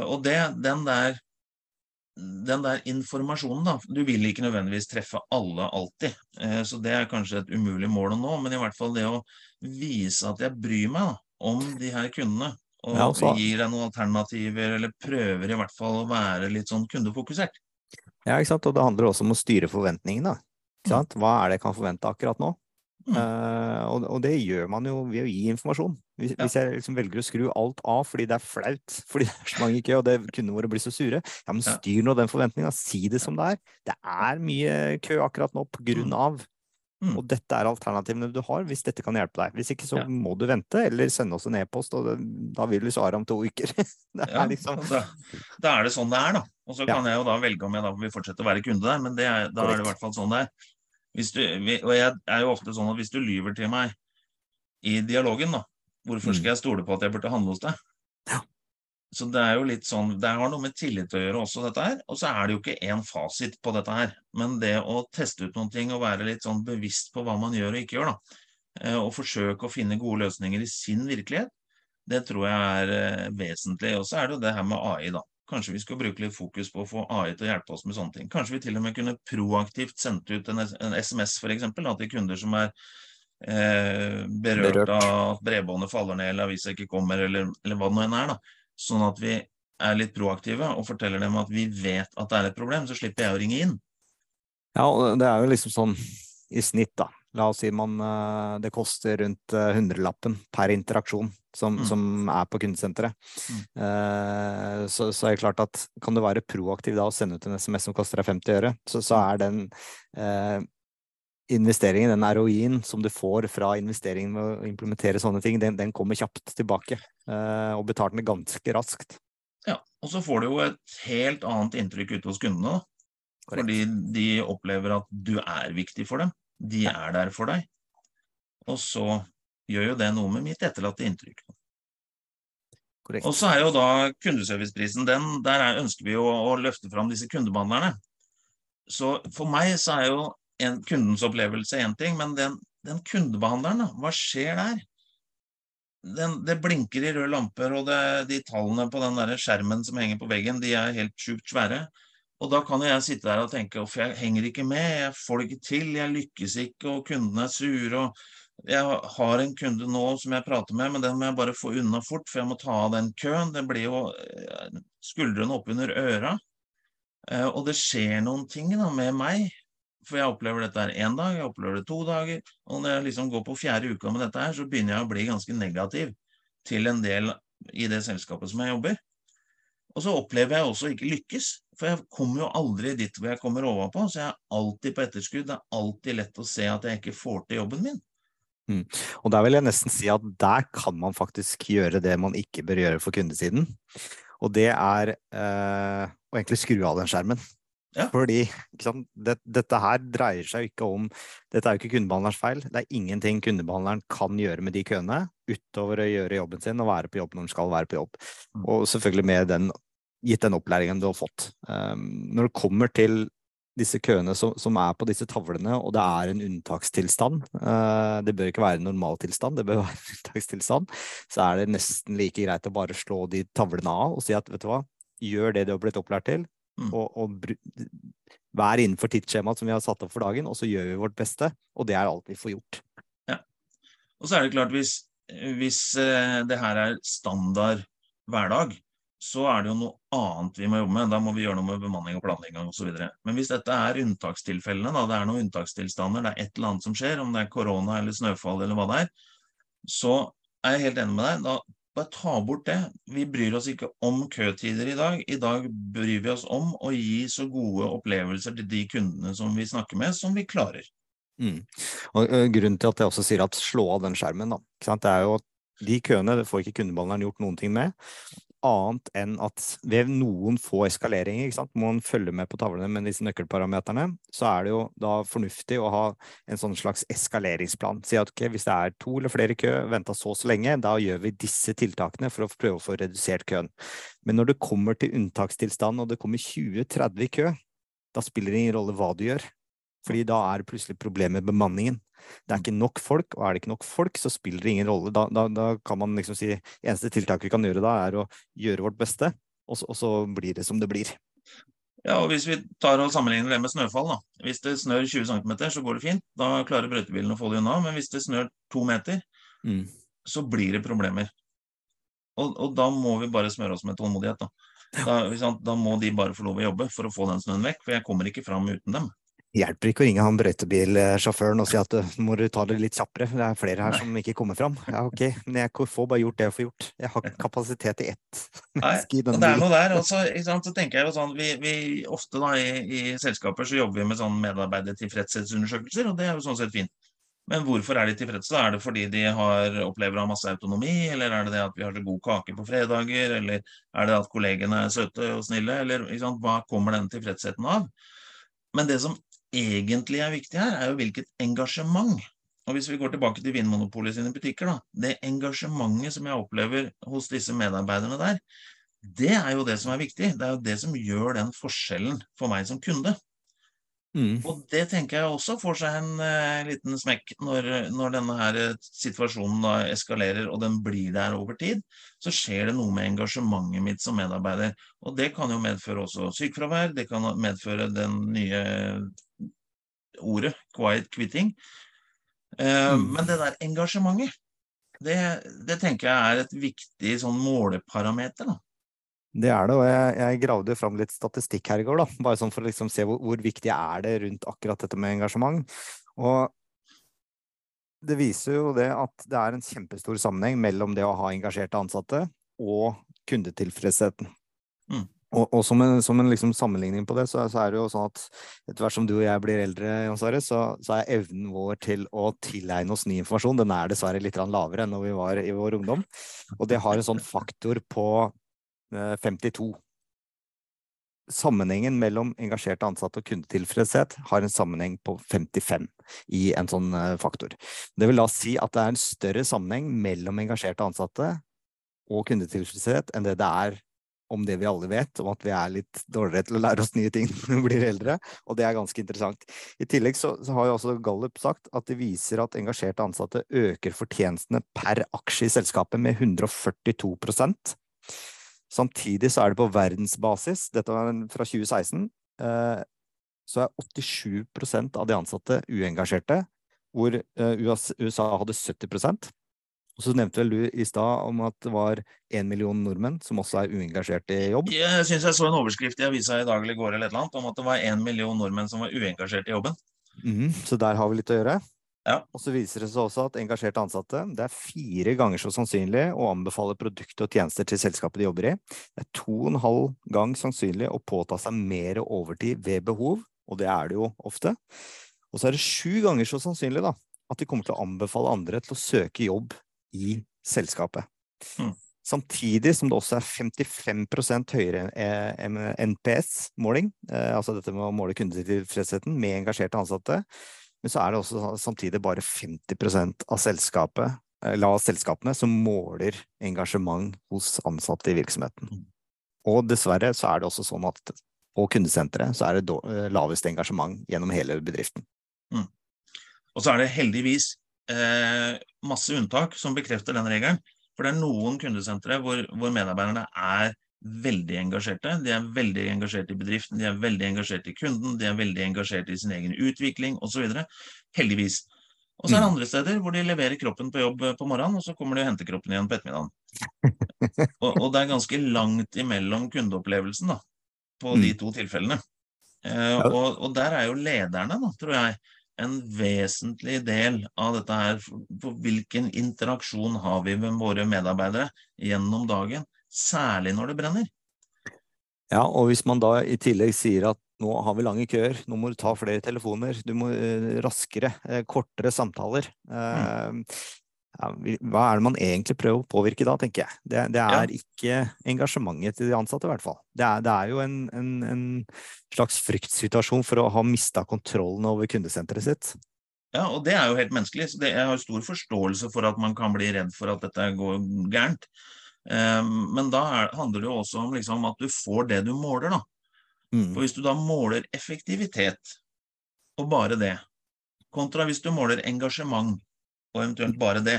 Og det, den der den der informasjonen, da. Du vil ikke nødvendigvis treffe alle alltid. Så det er kanskje et umulig mål å nå, men i hvert fall det å vise at jeg bryr meg da, om de her kundene. Og Ja, så- gir deg noen alternativer, eller prøver i hvert fall å være litt sånn kundefokusert. Ja, ikke sant? Og det handler også om å styre forventningene. Ikke sant? Hva er det jeg kan forvente akkurat nå? Mm. Uh, og, og det gjør man jo ved å gi informasjon. Hvis, Ja. hvis jeg liksom velger å skru alt av fordi det er flaut, fordi det er så mange i kø, og det kundene våre blir så sure, ja, men styr nå den forventninga. Si det som det er. Det er mye kø akkurat nå på grunn av. Mm. Og dette er alternativene du har, hvis dette kan hjelpe deg. Hvis ikke så Ja. må du vente, eller sende oss en e-post, og det, da vil vi svare om to uker. det Ja, er liksom da, da er det sånn det er, da. Og så Ja. kan jeg jo da velge om jeg da vil fortsette å være kunde der, men det er, da er det i hvert fall sånn det er. Hvis du, og jeg er jo ofte sånn at hvis du lyver til meg i dialogen, da, hvorfor Mm. skal jeg stole på at jeg burde handle hos deg? Ja. Så det er jo litt sånn, det har noe med tillit å gjøre også, dette her. Og så er det jo ikke én fasit på dette her. Men det å teste ut noen ting og være litt sånn bevisst på hva man gjør og ikke gjør, da. eh, Og forsøke å finne gode løsninger i sin virkelighet, det tror jeg er eh, vesentlig. Og så er det jo det her med AI, da. Kanskje vi skal bruke litt fokus på å få AI til å hjelpe oss med sånne ting. Kanskje vi til og med kunne proaktivt sendt ut en, en SMS f.eks. til kunder som er eh, berørt, Berørt. av at bredbåndet faller ned eller avisa ikke kommer, eller, eller hva det nå enn er. da. Sånn at vi er litt proaktive og forteller dem at vi vet at det er et problem, så slipper jeg å ringe inn. Ja, det er jo liksom sånn i snitt, da. La oss si man eh, Det koster rundt eh, hundrelappen per interaksjon som, Mm. som er på kundesenteret. Mm. Eh, så, så er det klart at kan du være proaktiv da og sende ut en SMS som koster deg 50 øre, så, så er den eh, investeringen, den ROI-en som du får fra investeringen med å implementere sånne ting, den, den kommer kjapt tilbake. eh, og betaler den ganske raskt. Ja, Og så får du jo et helt annet inntrykk ute hos kundene. da. Korrekt. Fordi de opplever at du er viktig for dem. De er der for deg. Og så gjør jo det noe med mitt etterlatte inntrykk. Korrekt. Og så er jo da kundeserviceprisen, den, der er, ønsker vi jo å løfte fram disse kundebehandlerne. Så for meg så er jo en, kundens opplevelse én ting, men den, den kundebehandleren, da, hva skjer der? Den, det blinker i røde lamper, og det, de tallene på den der skjermen som henger på veggen, de er helt sjukt svære. Og da kan jeg sitte der og tenke uff, jeg henger ikke med, jeg får det ikke til, jeg lykkes ikke, og kundene er sure. og Jeg har en kunde nå som jeg prater med, men den må jeg bare få unna fort, for jeg må ta av den køen. Det blir jo eh, skuldrene opp under øra. Eh, Og det skjer noen ting da, med meg. For jeg opplever dette her én dag, jeg opplever det to dager. Og når jeg liksom går på fjerde uka med dette her, så begynner jeg å bli ganske negativ til en del i det selskapet som jeg jobber. Og så opplever jeg også ikke lykkes, for jeg kommer jo aldri dit hvor jeg kommer ovenpå, så jeg er alltid på etterskudd. Det er alltid lett å se at jeg ikke får til jobben min. Og der vil jeg nesten si at der kan man faktisk gjøre det man ikke bør gjøre for kundesiden. Og det er eh, å egentlig skru av den skjermen. Ja. Fordi det, dette her dreier seg ikke om Dette er jo ikke kundebehandlerens feil. Det er ingenting kundebehandleren kan gjøre med de køene utover å gjøre jobben sin og være på jobb når han skal være på jobb. Mm. Og selvfølgelig med den, gitt den opplæringen du har fått. Um, når det kommer til disse køene som, som, er på disse tavlene, og det er en unntakstilstand. Uh, det bør ikke være en normaltilstand, det bør være en unntakstilstand. Så er det nesten like greit å bare slå de tavlene av og si at vet du hva, gjør det du har blitt opplært til, Mm. og, og være innenfor tidsskjemaet som vi har satt opp for dagen, og så gjør vi vårt beste. Og det er alt vi får gjort. Ja. Og så er det klart, hvis, hvis eh, det her er standard hverdag, så er det jo noe annet vi må jobbe med. Da må vi gjøre noe med bemanning og planlegging osv. Men hvis dette er unntakstilfellene, da det er noen unntakstilstander, det er et eller annet som skjer, om det er korona eller snøfall eller hva det er, så er jeg helt enig med deg. Da bare ta bort det. Vi bryr oss ikke om køtider i dag. I dag bryr vi oss om å gi så gode opplevelser til de kundene som vi snakker med, som vi klarer. Mm. Og Grunnen til at jeg også sier at slå av den skjermen, da. Det er jo at de køene får ikke kundebehandleren gjort noen ting med. Annet enn at ved noen få eskaleringer må man følge med på tavlene med disse nøkkelparameterne, så er det jo da fornuftig å ha en sånn slags eskaleringsplan. Si at okay, hvis det er to eller flere kø, venta så og så lenge, da gjør vi disse tiltakene for å prøve å få redusert køen. Men når det kommer til unntakstilstand og det kommer 20-30 i kø, da spiller det ingen rolle hva du gjør. Fordi da er det plutselig problemet med bemanningen. Det er ikke nok folk, og er det ikke nok folk, så spiller det ingen rolle. Da, da, da kan man liksom si eneste tiltak vi kan gjøre da, er å gjøre vårt beste, og så, og så blir det som det blir. Ja, og Hvis vi tar og sammenligner det med snøfall, da. Hvis det snør 20 cm, så går det fint. Da klarer brøytebilen å få det unna. Men hvis det snør to meter, mm. så blir det problemer. Og, og, da må vi bare smøre oss med tålmodighet. Da. Da, da må de bare få lov å jobbe for å få den snøen vekk, for jeg kommer ikke fram uten dem hjelper ikke å ringe han brøytebilsjåføren og si at nå må du ta det litt kjappere, det er flere her som ikke kommer fram. Ja, ok, men jeg får bare gjort det jeg får gjort. Jeg har ikke kapasitet til ett menneske i den Det er noe der. Også, så tenker jeg jo sånn, vi, vi Ofte da i, i, selskaper så jobber vi med sånn medarbeidertilfredshetsundersøkelser, og det er jo sånn sett fint. Men hvorfor er de tilfredse? Er det fordi de har, opplever å ha masse autonomi, eller er det det at vi har så god kake på fredager, eller er det at kollegene er søte og snille, eller hva kommer den tilfredsheten av? Men det som egentlig er viktig her, er jo hvilket engasjement. Og Hvis vi går tilbake til Vinmonopolet sine butikker, da, det engasjementet som jeg opplever hos disse medarbeiderne der, det er jo det som er viktig. Det er jo det som gjør den forskjellen for meg som kunde. Mm. Og det tenker jeg også får seg en uh, liten smekk når, når, denne her eh, situasjonen da eskalerer og den blir der over tid. Så skjer det noe med engasjementet mitt som medarbeider. Og det kan jo medføre også sykefravær. Det kan medføre den nye ordet 'quiet quitting'. Uh, mm. Men det der engasjementet, det, det, tenker jeg er et viktig sånn måleparameter. da. Det er det, og jeg, jeg gravde fram litt statistikk her i går, da. Bare sånn for å liksom se hvor, hvor, viktig er det rundt akkurat dette med engasjement. Og det viser jo det at det er en kjempestor sammenheng mellom det å ha engasjerte ansatte og kundetilfredsheten. Mm. Og, og, som en, som en liksom sammenligning på det, så, så, er det jo sånn at etter hvert som du og jeg blir eldre, Sverre, så, så, er evnen vår til å tilegne oss ny informasjon den er dessverre litt lavere enn når vi var i vår ungdom. Og det har en sånn faktor på 52. Sammenhengen mellom engasjerte ansatte og kundetilfredshet har en sammenheng på 55 i en sånn eh, faktor. Det vil da si at det er en større sammenheng mellom engasjerte ansatte og kundetilfredshet enn det det er om det vi alle vet, om at vi er litt dårligere til å lære oss nye ting når vi blir eldre, og det er ganske interessant. I tillegg så, så har jo også Gallup sagt at det viser at engasjerte ansatte øker fortjenestene per aksje i selskapet med 142% Samtidig så er det på verdensbasis, dette var fra 2016, eh, så er 87% av de ansatte uengasjerte, hvor eh, USA hadde 70 og så nevnte vel du i stad om at det var én million nordmenn som også er uengasjert i jobb? Jeg syns jeg så en overskrift i avisa i dag eller i går eller et eller annet om at det var én million nordmenn som var uengasjert i jobben. Mm, så der har vi litt å gjøre. Ja. Og så viser det seg også at engasjerte ansatte det er fire ganger så sannsynlig å anbefale produkter og tjenester til selskapet de jobber i. Det er to og en halv gang sannsynlig å påta seg mer overtid ved behov, og det er det jo ofte. Og så er det sju ganger så sannsynlig da, at de kommer til å anbefale andre til å søke jobb i selskapet. Mm. Samtidig som det også er 55% høyere NPS-måling, eh, altså dette med å måle kundetilfredsheten med engasjerte ansatte, men så er det også samtidig bare 50% av selskapet, la selskapene som måler engasjement hos ansatte i virksomheten. Mm. Og dessverre så er det også sånn at på kundesenteret så er det eh, lavest engasjement gjennom hele bedriften. Mm. Og så er det heldigvis eh, masse unntak som bekrefter den regelen. For det er noen kundesentre hvor, hvor medarbeiderne er veldig engasjerte. De er veldig engasjerte i bedriften, de er veldig engasjerte i kunden, de er veldig engasjerte i sin egen utvikling osv. Heldigvis. Og så er det mm. andre steder hvor de leverer kroppen på jobb på morgenen, og så kommer de og henter kroppen igjen på ettermiddagen. og, og, det er ganske langt imellom kundeopplevelsen da, på de mm. to tilfellene. Eh, og, og, der er jo lederne, da, tror jeg, en vesentlig del av dette her. For hvilken interaksjon har vi med våre medarbeidere gjennom dagen? Særlig når det brenner. Ja, og hvis man da i tillegg sier at nå har vi lange køer, nå må du ta flere telefoner, du må uh, raskere, uh, kortere samtaler. Mm. ja, hva er det man egentlig prøver å påvirke da, tenker jeg. Det, det er ja. ikke engasjementet til de ansatte, i hvert fall. Det er, det er jo en, en, en, slags fryktsituasjon for å ha mista kontrollen over kundesenteret sitt. Ja, og det er jo helt menneskelig. så det, Jeg har stor forståelse for at man kan bli redd for at dette går gærent. Um, men da er, handler det jo også om liksom, at du får det du måler, da. Mm. For hvis du da måler effektivitet, og bare det, kontra hvis du måler engasjement, og eventuelt bare det,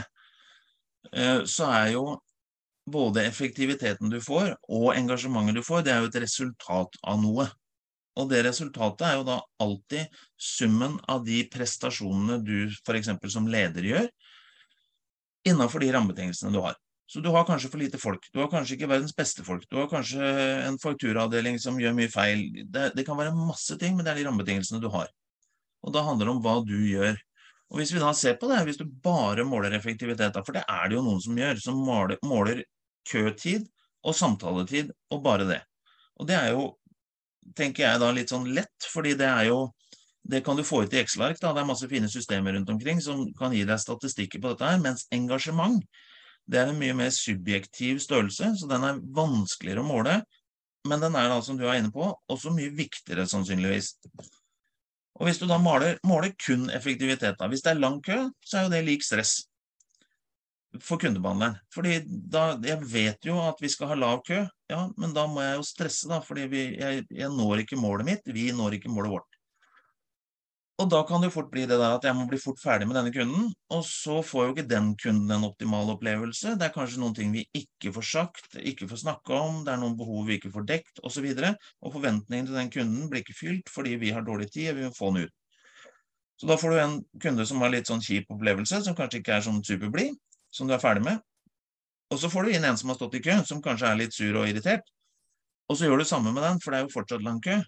eh, så er jo både effektiviteten du får og engasjementet du får, det er jo et resultat av noe. Og det resultatet er jo da alltid summen av de prestasjonene du f.eks. som leder gjør, innenfor de rammebetingelsene du har. Så du har kanskje for lite folk. Du har kanskje ikke verdens beste folk. Du har kanskje en fakturaavdeling som gjør mye feil. Det, det, kan være masse ting, men det er de rammebetingelsene du har. Og da handler det om hva du gjør. Og Hvis vi da ser på det, hvis du bare måler effektivitet, for det er det jo noen som gjør, som måler, måler køtid og samtaletid, og bare det. Og det er jo, tenker jeg da, litt sånn lett, fordi det er jo det kan du få ut i Excel-ark. Det er masse fine systemer rundt omkring som kan gi deg statistikker på dette. her, Mens engasjement det er en mye mer subjektiv størrelse, så den er vanskeligere å måle. Men den er da, som du er inne på, også mye viktigere sannsynligvis. Og Hvis du da måler, måler kun effektivitet, da. hvis det er lang kø, så er jo det lik stress for kundebehandleren. Fordi da, Jeg vet jo at vi skal ha lav kø, ja, men da må jeg jo stresse, da, fordi jeg, jeg når ikke målet mitt. Vi når ikke målet vårt. Og da kan det jo fort bli det der at jeg må bli fort ferdig med denne kunden, og så får jo ikke den kunden en optimal opplevelse. Det er kanskje noen ting vi ikke får sagt, ikke får snakke om, det er noen behov vi ikke får dekt, osv. Og, så og forventningen til den kunden blir ikke fylt fordi vi har dårlig tid og vi vil få den ut. Så da får du en kunde som har litt sånn kjip opplevelse, som kanskje ikke er sånn superblid, som du er ferdig med. Og så får du inn en som har stått i kø, som kanskje er litt sur og irritert. Og så gjør du samme med den, for det er jo fortsatt lang kø.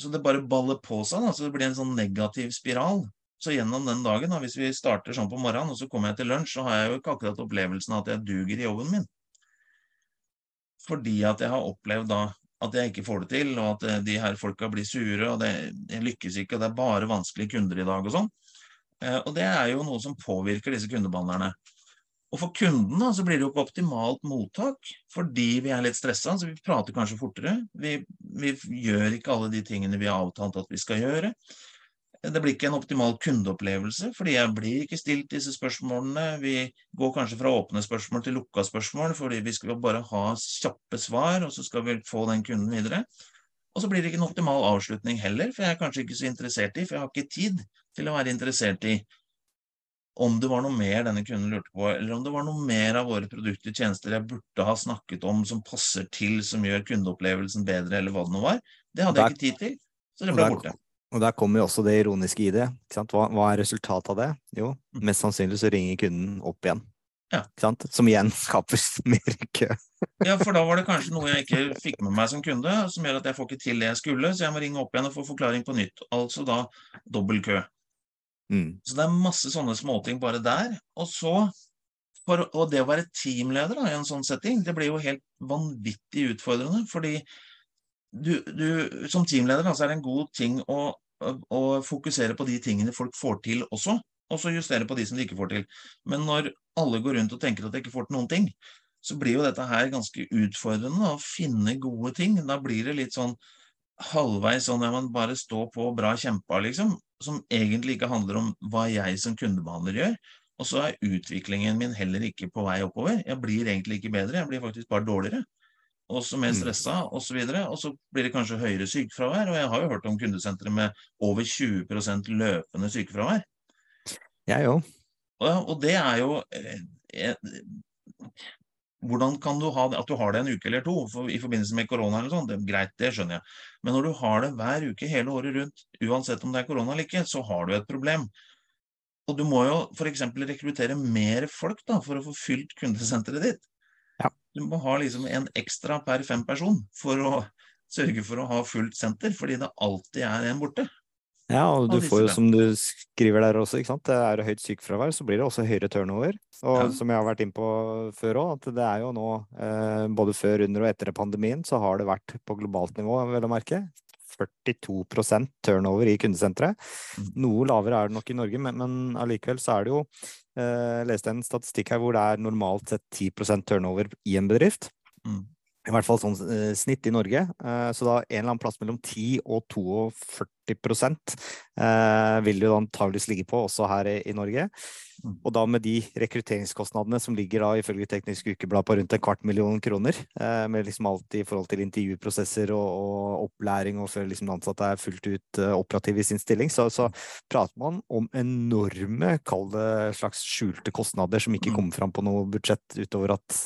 Så det bare baller på seg, da, så det blir en sånn negativ spiral. Så gjennom den dagen, da, hvis vi starter sånn på morgenen, og så kommer jeg til lunsj, så har jeg jo ikke akkurat opplevelsen av at jeg duger i jobben min. Fordi at jeg har opplevd da at jeg ikke får det til, og at eh, de her folka blir sure, og det, jeg lykkes ikke, og det er bare vanskelige kunder i dag og sånn. Eh, og det er jo noe som påvirker disse kundebehandlerne. Og for kunden da, så blir det jo ikke optimalt mottak fordi vi er litt stressa, så vi prater kanskje fortere. Vi, vi, gjør ikke alle de tingene vi har avtalt at vi skal gjøre. Det blir ikke en optimal kundeopplevelse, fordi jeg blir ikke stilt disse spørsmålene. Vi går kanskje fra åpne spørsmål til lukka spørsmål, fordi vi skal bare ha kjappe svar, og så skal vi få den kunden videre. Og så blir det ikke en optimal avslutning heller, for jeg er kanskje ikke så interessert i, for jeg har ikke tid til å være interessert i om det var noe mer denne kunden lurte på, eller om det var noe mer av våre produkter og tjenester jeg burde ha snakket om som passer til, som gjør kundeopplevelsen bedre, eller hva det nå var. Det hadde der, jeg ikke tid til, så det ble der, borte. Og der kommer jo også det ironiske i det. Hva, hva, er resultatet av det? Jo, mm. mest sannsynlig så ringer kunden opp igjen. Ja. Som igjen skaper mer kø. ja, for da var det kanskje noe jeg ikke fikk med meg som kunde, som gjør at jeg får ikke til det jeg skulle, så jeg må ringe opp igjen og få forklaring på nytt. Altså da dobbel kø. Mm. Så det er masse sånne småting bare der. Og så for, Og det å være teamleder da, i en sånn setting, det blir jo helt vanvittig utfordrende. Fordi du, du som teamleder da, så er det en god ting å, å, fokusere på de tingene folk får til også. Og så justere på de som de ikke får til. Men når alle går rundt og tenker at de ikke får til noen ting, så blir jo dette her ganske utfordrende å finne gode ting. Da blir det litt sånn halvveis sånn at man bare står på bra kjempa, liksom som egentlig ikke handler om hva jeg som kundebehandler gjør. Og så er utviklingen min heller ikke på vei oppover. Jeg blir egentlig ikke bedre, jeg blir faktisk bare dårligere. Også mer mm. stressa osv. Og, så og så blir det kanskje høyere sykefravær. Og jeg har jo hørt om kundesentre med over 20 løpende sykefravær. Jeg òg. Og, og det er jo eh, hvordan kan du ha det, At du har det en uke eller to for, i forbindelse med korona, eller sånn, det er greit, det skjønner jeg. Men når du har det hver uke hele året rundt, uansett om det er korona eller ikke, så har du et problem. Og du må jo f.eks. rekruttere mer folk da, for å få fylt kundesenteret ditt. Ja. Du må ha liksom en ekstra per fem person for å sørge for å ha fullt senter, fordi det alltid er en borte. Ja, og du får jo, som du skriver der også, ikke sant? det er høyt sykefravær, så blir det også høyere turnover. Og ja. som jeg har vært inn på før òg, at det er jo nå, eh, både før, under og etter pandemien, så har det vært på globalt nivå, vel å merke, 42% turnover i kundesenteret. Mm. Noe lavere er det nok i Norge, men, men allikevel så er det jo eh, leste en statistikk her hvor det er normalt sett 10% turnover i en bedrift. Mm. I hvert fall sånn eh, snitt i Norge. Eh, så da en eller annen plass mellom 10 og 42 prosent eh, vil det antageligvis ligge på også her i, i Norge. Mm. Og da med de rekrutteringskostnadene som ligger da ifølge Teknisk Ukeblad på rundt en kvart million kroner, eh, med liksom alt i forhold til intervjuprosesser og, og opplæring og før liksom ansatte er fullt ut eh, operativ i sin stilling, så, så prater man om enorme, kall det slags skjulte kostnader som ikke Mm. kommer fram på noe budsjett utover at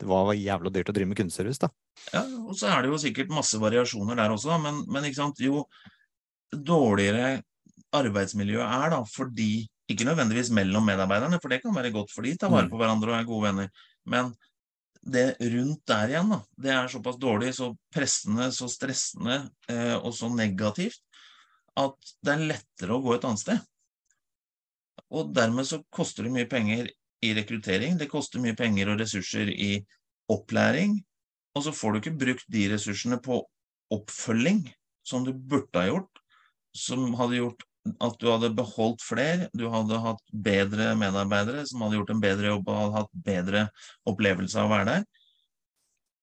det var jævla dyrt å drive med kundeservice, da. Ja, og så er det jo sikkert masse variasjoner der også, men, men ikke sant, jo dårligere arbeidsmiljøet er da, fordi, ikke nødvendigvis mellom medarbeiderne, for det kan være godt for de tar vare Mm. på hverandre og er gode venner, men det rundt der igjen da, det er såpass dårlig, så pressende, så stressende eh, og så negativt, at det er lettere å gå et annet sted. Og dermed så koster det mye penger i rekruttering, det koster mye penger og ressurser i opplæring, og så får du ikke brukt de ressursene på oppfølging som du burde ha gjort, som hadde gjort at du hadde beholdt flere, du hadde hatt bedre medarbeidere som hadde gjort en bedre jobb og hadde hatt bedre opplevelse av å være der.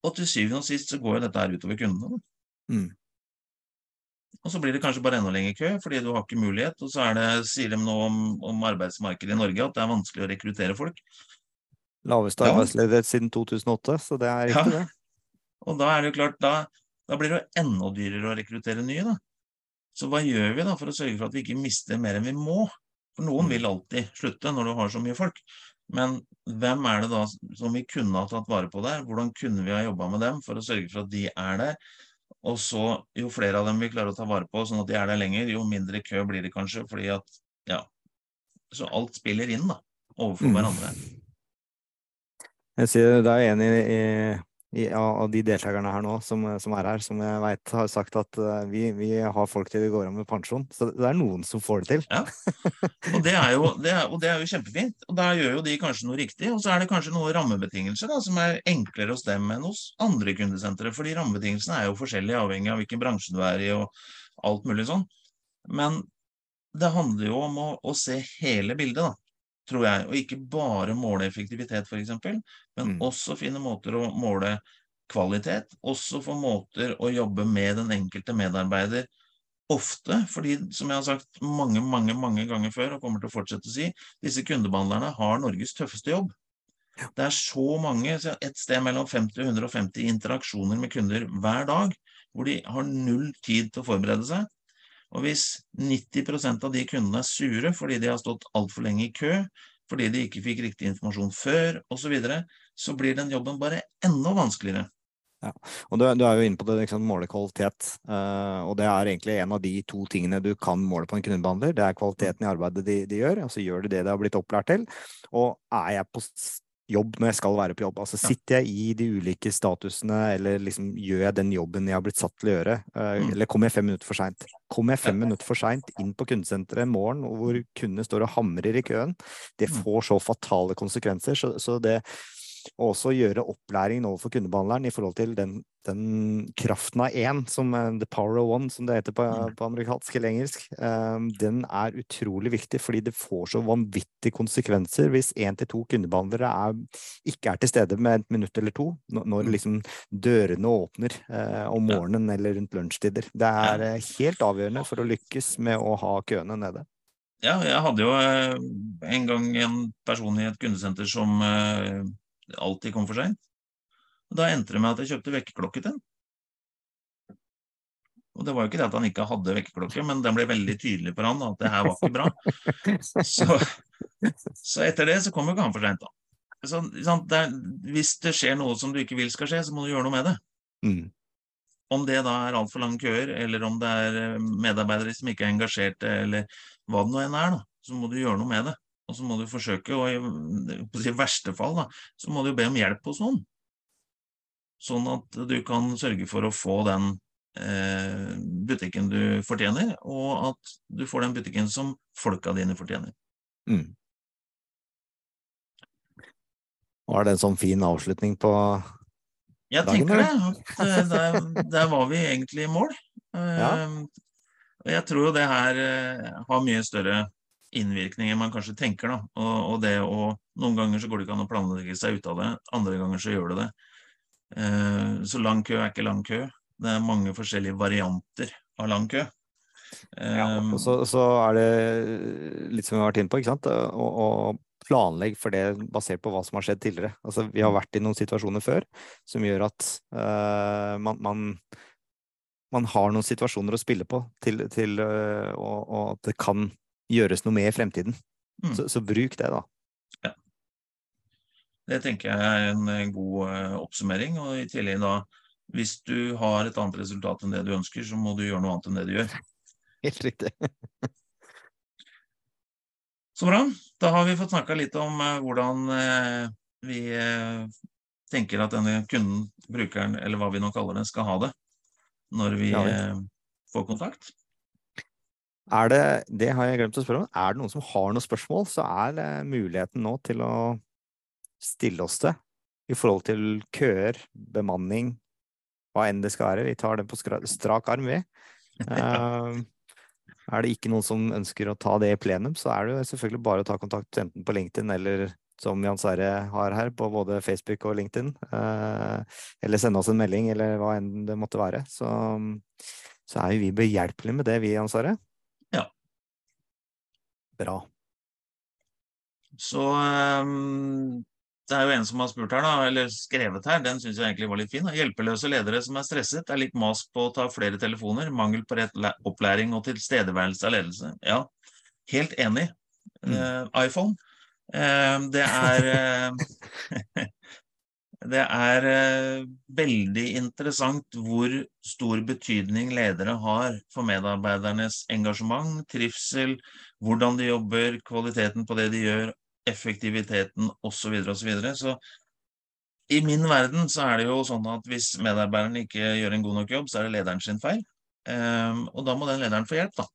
Og til syvende og sist så går jo dette her utover kundene. Mm. Og så blir det kanskje bare enda lenger kø, fordi du har ikke mulighet. Og så er det, sier de nå om, om arbeidsmarkedet i Norge at det er vanskelig å rekruttere folk. Laveste Ja. arbeidsledighet siden 2008, så det er ikke Ja. det. Og da er det jo klart, da, da blir det jo enda dyrere å rekruttere nye, da. Så hva gjør vi da for å sørge for at vi ikke mister mer enn vi må? For noen vil alltid slutte når du har så mye folk. Men hvem er det da som vi kunne ha tatt vare på der? Hvordan kunne vi ha jobba med dem for å sørge for at de er der? Og så, jo flere av dem vi klarer å ta vare på, sånn at de er der lenger, jo mindre kø blir det kanskje, fordi at, ja. Så alt spiller inn, da, overfor Mm. hverandre. Jeg sier det er en i, i, i, av de deltakerne her nå som, som er her, som jeg veit har sagt at eh, vi, vi har folk til vi går av med pensjon. Så det er noen som får det til. Og det jo, det er, og det er jo kjempefint. Og da gjør jo de kanskje noe riktig. Og så er det kanskje noen rammebetingelser da, som er enklere hos dem enn hos andre kundesentre. Fordi rammebetingelsene er jo forskjellige avhengig av hvilken bransje du er i og alt mulig sånn. Men det handler jo om å, å se hele bildet, da, tror jeg. Og ikke bare måle effektivitet, f.eks., men Mm. også finne måter å måle kvalitet. Også få måter å jobbe med den enkelte medarbeider ofte, fordi som jeg har sagt mange, mange, mange ganger før, og kommer til å fortsette å si, disse kundebehandlerne har Norges tøffeste jobb. Det er så mange, et sted mellom 50 og 150 interaksjoner med kunder hver dag, hvor de har null tid til å forberede seg. Og hvis 90% av de kundene er sure fordi de har stått altfor lenge i kø, fordi de ikke fikk riktig informasjon før, osv., så, videre, så blir den jobben bare enda vanskeligere. Ja, Og du, du er jo inne på det, liksom, måle kvalitet. Uh, og det er egentlig en av de to tingene du kan måle på en kundebehandler. Det er kvaliteten i arbeidet de, de gjør. Altså gjør de det de har blitt opplært til. Og er jeg på jobb når jeg skal være på jobb? Altså sitter jeg i de ulike statusene, eller liksom gjør jeg den jobben jeg har blitt satt til å gjøre? eh, Mm. Eller kommer jeg fem minutter for seint? Kommer jeg fem minutter for seint inn på kundesenteret en morgen hvor kundene står og hamrer i køen? Det Mm. får så fatale konsekvenser. Så, så det og også gjøre opplæringen overfor kundebehandleren i forhold til den, den kraften av én, som eh, the power of one, som det heter på, Mm. på amerikansk eller engelsk, um, den er utrolig viktig, fordi det får så vanvittige konsekvenser hvis én til to kundebehandlere er, ikke er til stede med et minutt eller to, når, Mm. liksom dørene åpner eh, om morgenen eller rundt lunsjtider. Det er eh, helt avgjørende for å lykkes med å ha køene nede. Ja, jeg hadde jo eh, en gang en person i et kundesenter som eh, alltid kom for seint. Da endte det med at jeg kjøpte vekkerklokke til han. Og det var jo ikke det at han ikke hadde vekkerklokke, men den ble veldig tydelig for han at det her var ikke bra. Så, så etter det så kom jo ikke han for seint, da. Så, sant, det er, hvis det skjer noe som du ikke vil skal skje, så må du gjøre noe med det. Mm. Om det da er altfor lange køer, eller om det er eh, medarbeidere som ikke er engasjerte, eller hva det nå enn er, da, så må du gjøre noe med det. Og så må du forsøke, og i, i verste fall, da, så må du be om hjelp hos noen. Sånn at du kan sørge for å få den eh, butikken du fortjener, og at du får den butikken som folka dine fortjener. Mm. Var det en sånn fin avslutning på Jeg tenker det. at eh, Der, der var vi egentlig i mål. Ja. Og jeg tror jo det her har mye større innvirkning enn man kanskje tenker. da. Og, og, det å Noen ganger så går det ikke an å planlegge seg ut av det, andre ganger så gjør det det. Så lang kø er ikke lang kø. Det er mange forskjellige varianter av lang kø. Ja, og så, så, er det litt som vi har vært inne på, ikke sant. Å, planlegge for det basert på hva som har skjedd tidligere. Altså, vi har mm. vært i noen situasjoner før som gjør at uh, man, man, man, har noen situasjoner å spille på til, til uh, og, og, at det kan gjøres noe med i fremtiden. Mm. Så, så, bruk det, da. Ja. Det tenker jeg er en eh, god uh, oppsummering. Og i tillegg da, hvis du har et annet resultat enn det du ønsker, så må du gjøre noe annet enn det du gjør. Helt riktig. Så bra. Da har vi fått snakka litt om uh, hvordan vi tenker at denne kunden, brukeren, eller hva vi nå kaller det, skal ha det når vi får kontakt. Er det, det har jeg glemt å spørre om. Er det noen som har noen spørsmål, så er det muligheten nå til å stille oss det i forhold til køer, bemanning, hva enn det skal være. Vi tar det på strak arm, vi. Uh, Er det ikke noen som ønsker å ta det i plenum, så er det jo selvfølgelig bare å ta kontakt enten på LinkedIn eller som Jan Sverre har her, på både Facebook og LinkedIn. Eh, eller sende oss en melding, eller hva enn det måtte være. Så, så er jo vi behjelpelige med det, vi, Jan Sverre. Bra. Så um, det er jo en som har spurt her, da, eller skrevet her, den syns jeg egentlig var litt fin. Hjelpeløse ledere som er stresset, er litt mas på å ta flere telefoner, mangel på rett opplæring og tilstedeværelse av ledelse. Ja, helt enig. Mm. Uh, iPhone. Uh, det er uh, Det er veldig interessant hvor stor betydning ledere har for medarbeidernes engasjement, trivsel, hvordan de jobber, kvaliteten på det de gjør, effektiviteten osv. osv. Så, videre, så i min verden så er det jo sånn at hvis medarbeideren ikke gjør en god nok jobb, så er det lederen sin feil. Um, og da må den lederen få hjelp, da.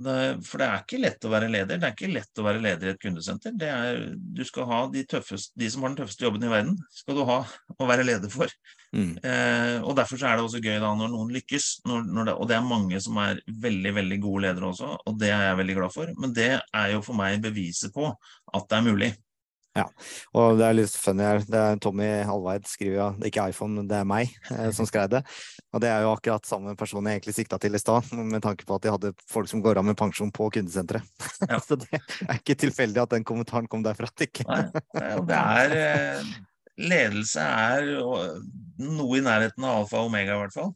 For det er ikke lett å være leder. Det er ikke lett å være leder i et kundesenter. Det er, du skal ha de, tøffeste, de som har den tøffeste jobben i verden, skal du ha å være leder for. Mm. Eh, og Derfor er det også gøy da når noen lykkes. Når, når det, og det er mange som er veldig veldig gode ledere også, og det er jeg veldig glad for. Men det er jo for meg beviset på at det er mulig. Ja, og det er litt funny her. Det er Tommy Halveid skriver ja, det er ikke iPhone, men det er meg eh, som skrev det. Og det er jo akkurat samme person jeg egentlig sikta til i stad, med tanke på at de hadde folk som går av med pensjon på kundesenteret. Ja. Så det er ikke tilfeldig at den kommentaren kom derfra. Ikke? Nei, det er eh, Ledelse er noe i nærheten av alfa og omega, i hvert fall.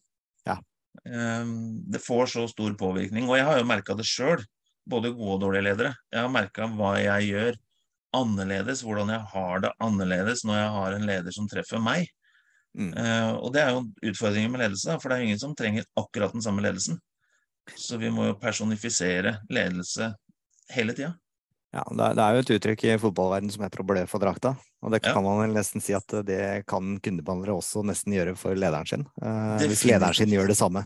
Ja. Ehm, det får så stor påvirkning. Og jeg har jo merka det sjøl, både gode og dårlige ledere. Jeg har merka hva jeg gjør annerledes, hvordan jeg har det annerledes når jeg har en leder som treffer meg. Mm. Uh, og det er jo utfordringen med ledelse, for det er ingen som trenger akkurat den samme ledelsen. Så vi må jo personifisere ledelse hele tida. Ja, det er jo et uttrykk i fotballverden som heter å blø for drakta. Og det kan ja. man nesten si at det kan kundebehandlere også nesten gjøre for lederen sin. Uh, hvis lederen sin gjør det samme.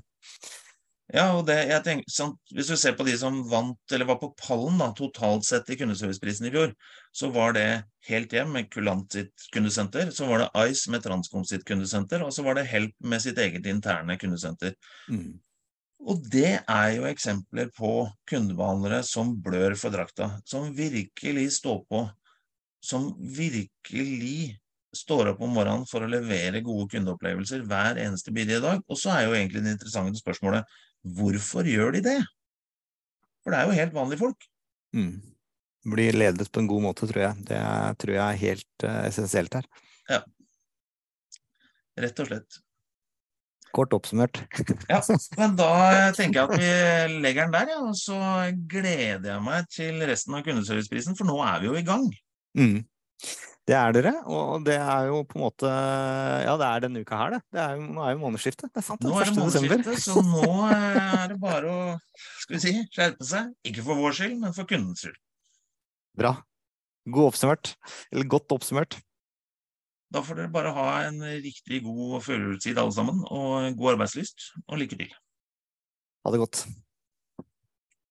Ja, og det, jeg tenker, sånn, Hvis du ser på de som vant, eller var på pallen da, totalt sett i kundeserviceprisen i fjor, så var det Helt Hjem med Kulant sitt kundesenter, så var det Ice med Transcom sitt kundesenter, og så var det Help med sitt eget interne kundesenter. Mm. Og det er jo eksempler på kundebehandlere som blør for drakta, som virkelig står på, som virkelig står opp om morgenen for å levere gode kundeopplevelser hver eneste bidige dag. Og så er jo egentlig det interessante spørsmålet Hvorfor gjør de det? For det er jo helt vanlige folk. Mm. Blir ledet på en god måte, tror jeg. Det tror jeg er helt uh, essensielt her. Ja. Rett og slett. Kort oppsummert. ja, men da tenker jeg at vi legger den der, ja. Og så gleder jeg meg til resten av kundeserviceprisen, for nå er vi jo i gang. Mm. Det er dere, og det er jo på en måte Ja, det er denne uka her, det. det er jo, nå er jo månedsskiftet. Det er sant, nå er det månedsskiftet, så nå er det bare å skal vi si, skjerpe seg. Ikke for vår skyld, men for kundens skyld. Bra. God oppsummert. Eller godt oppsummert. Da får dere bare ha en riktig god førertid alle sammen, og god arbeidslyst, og lykke til. Ha det godt.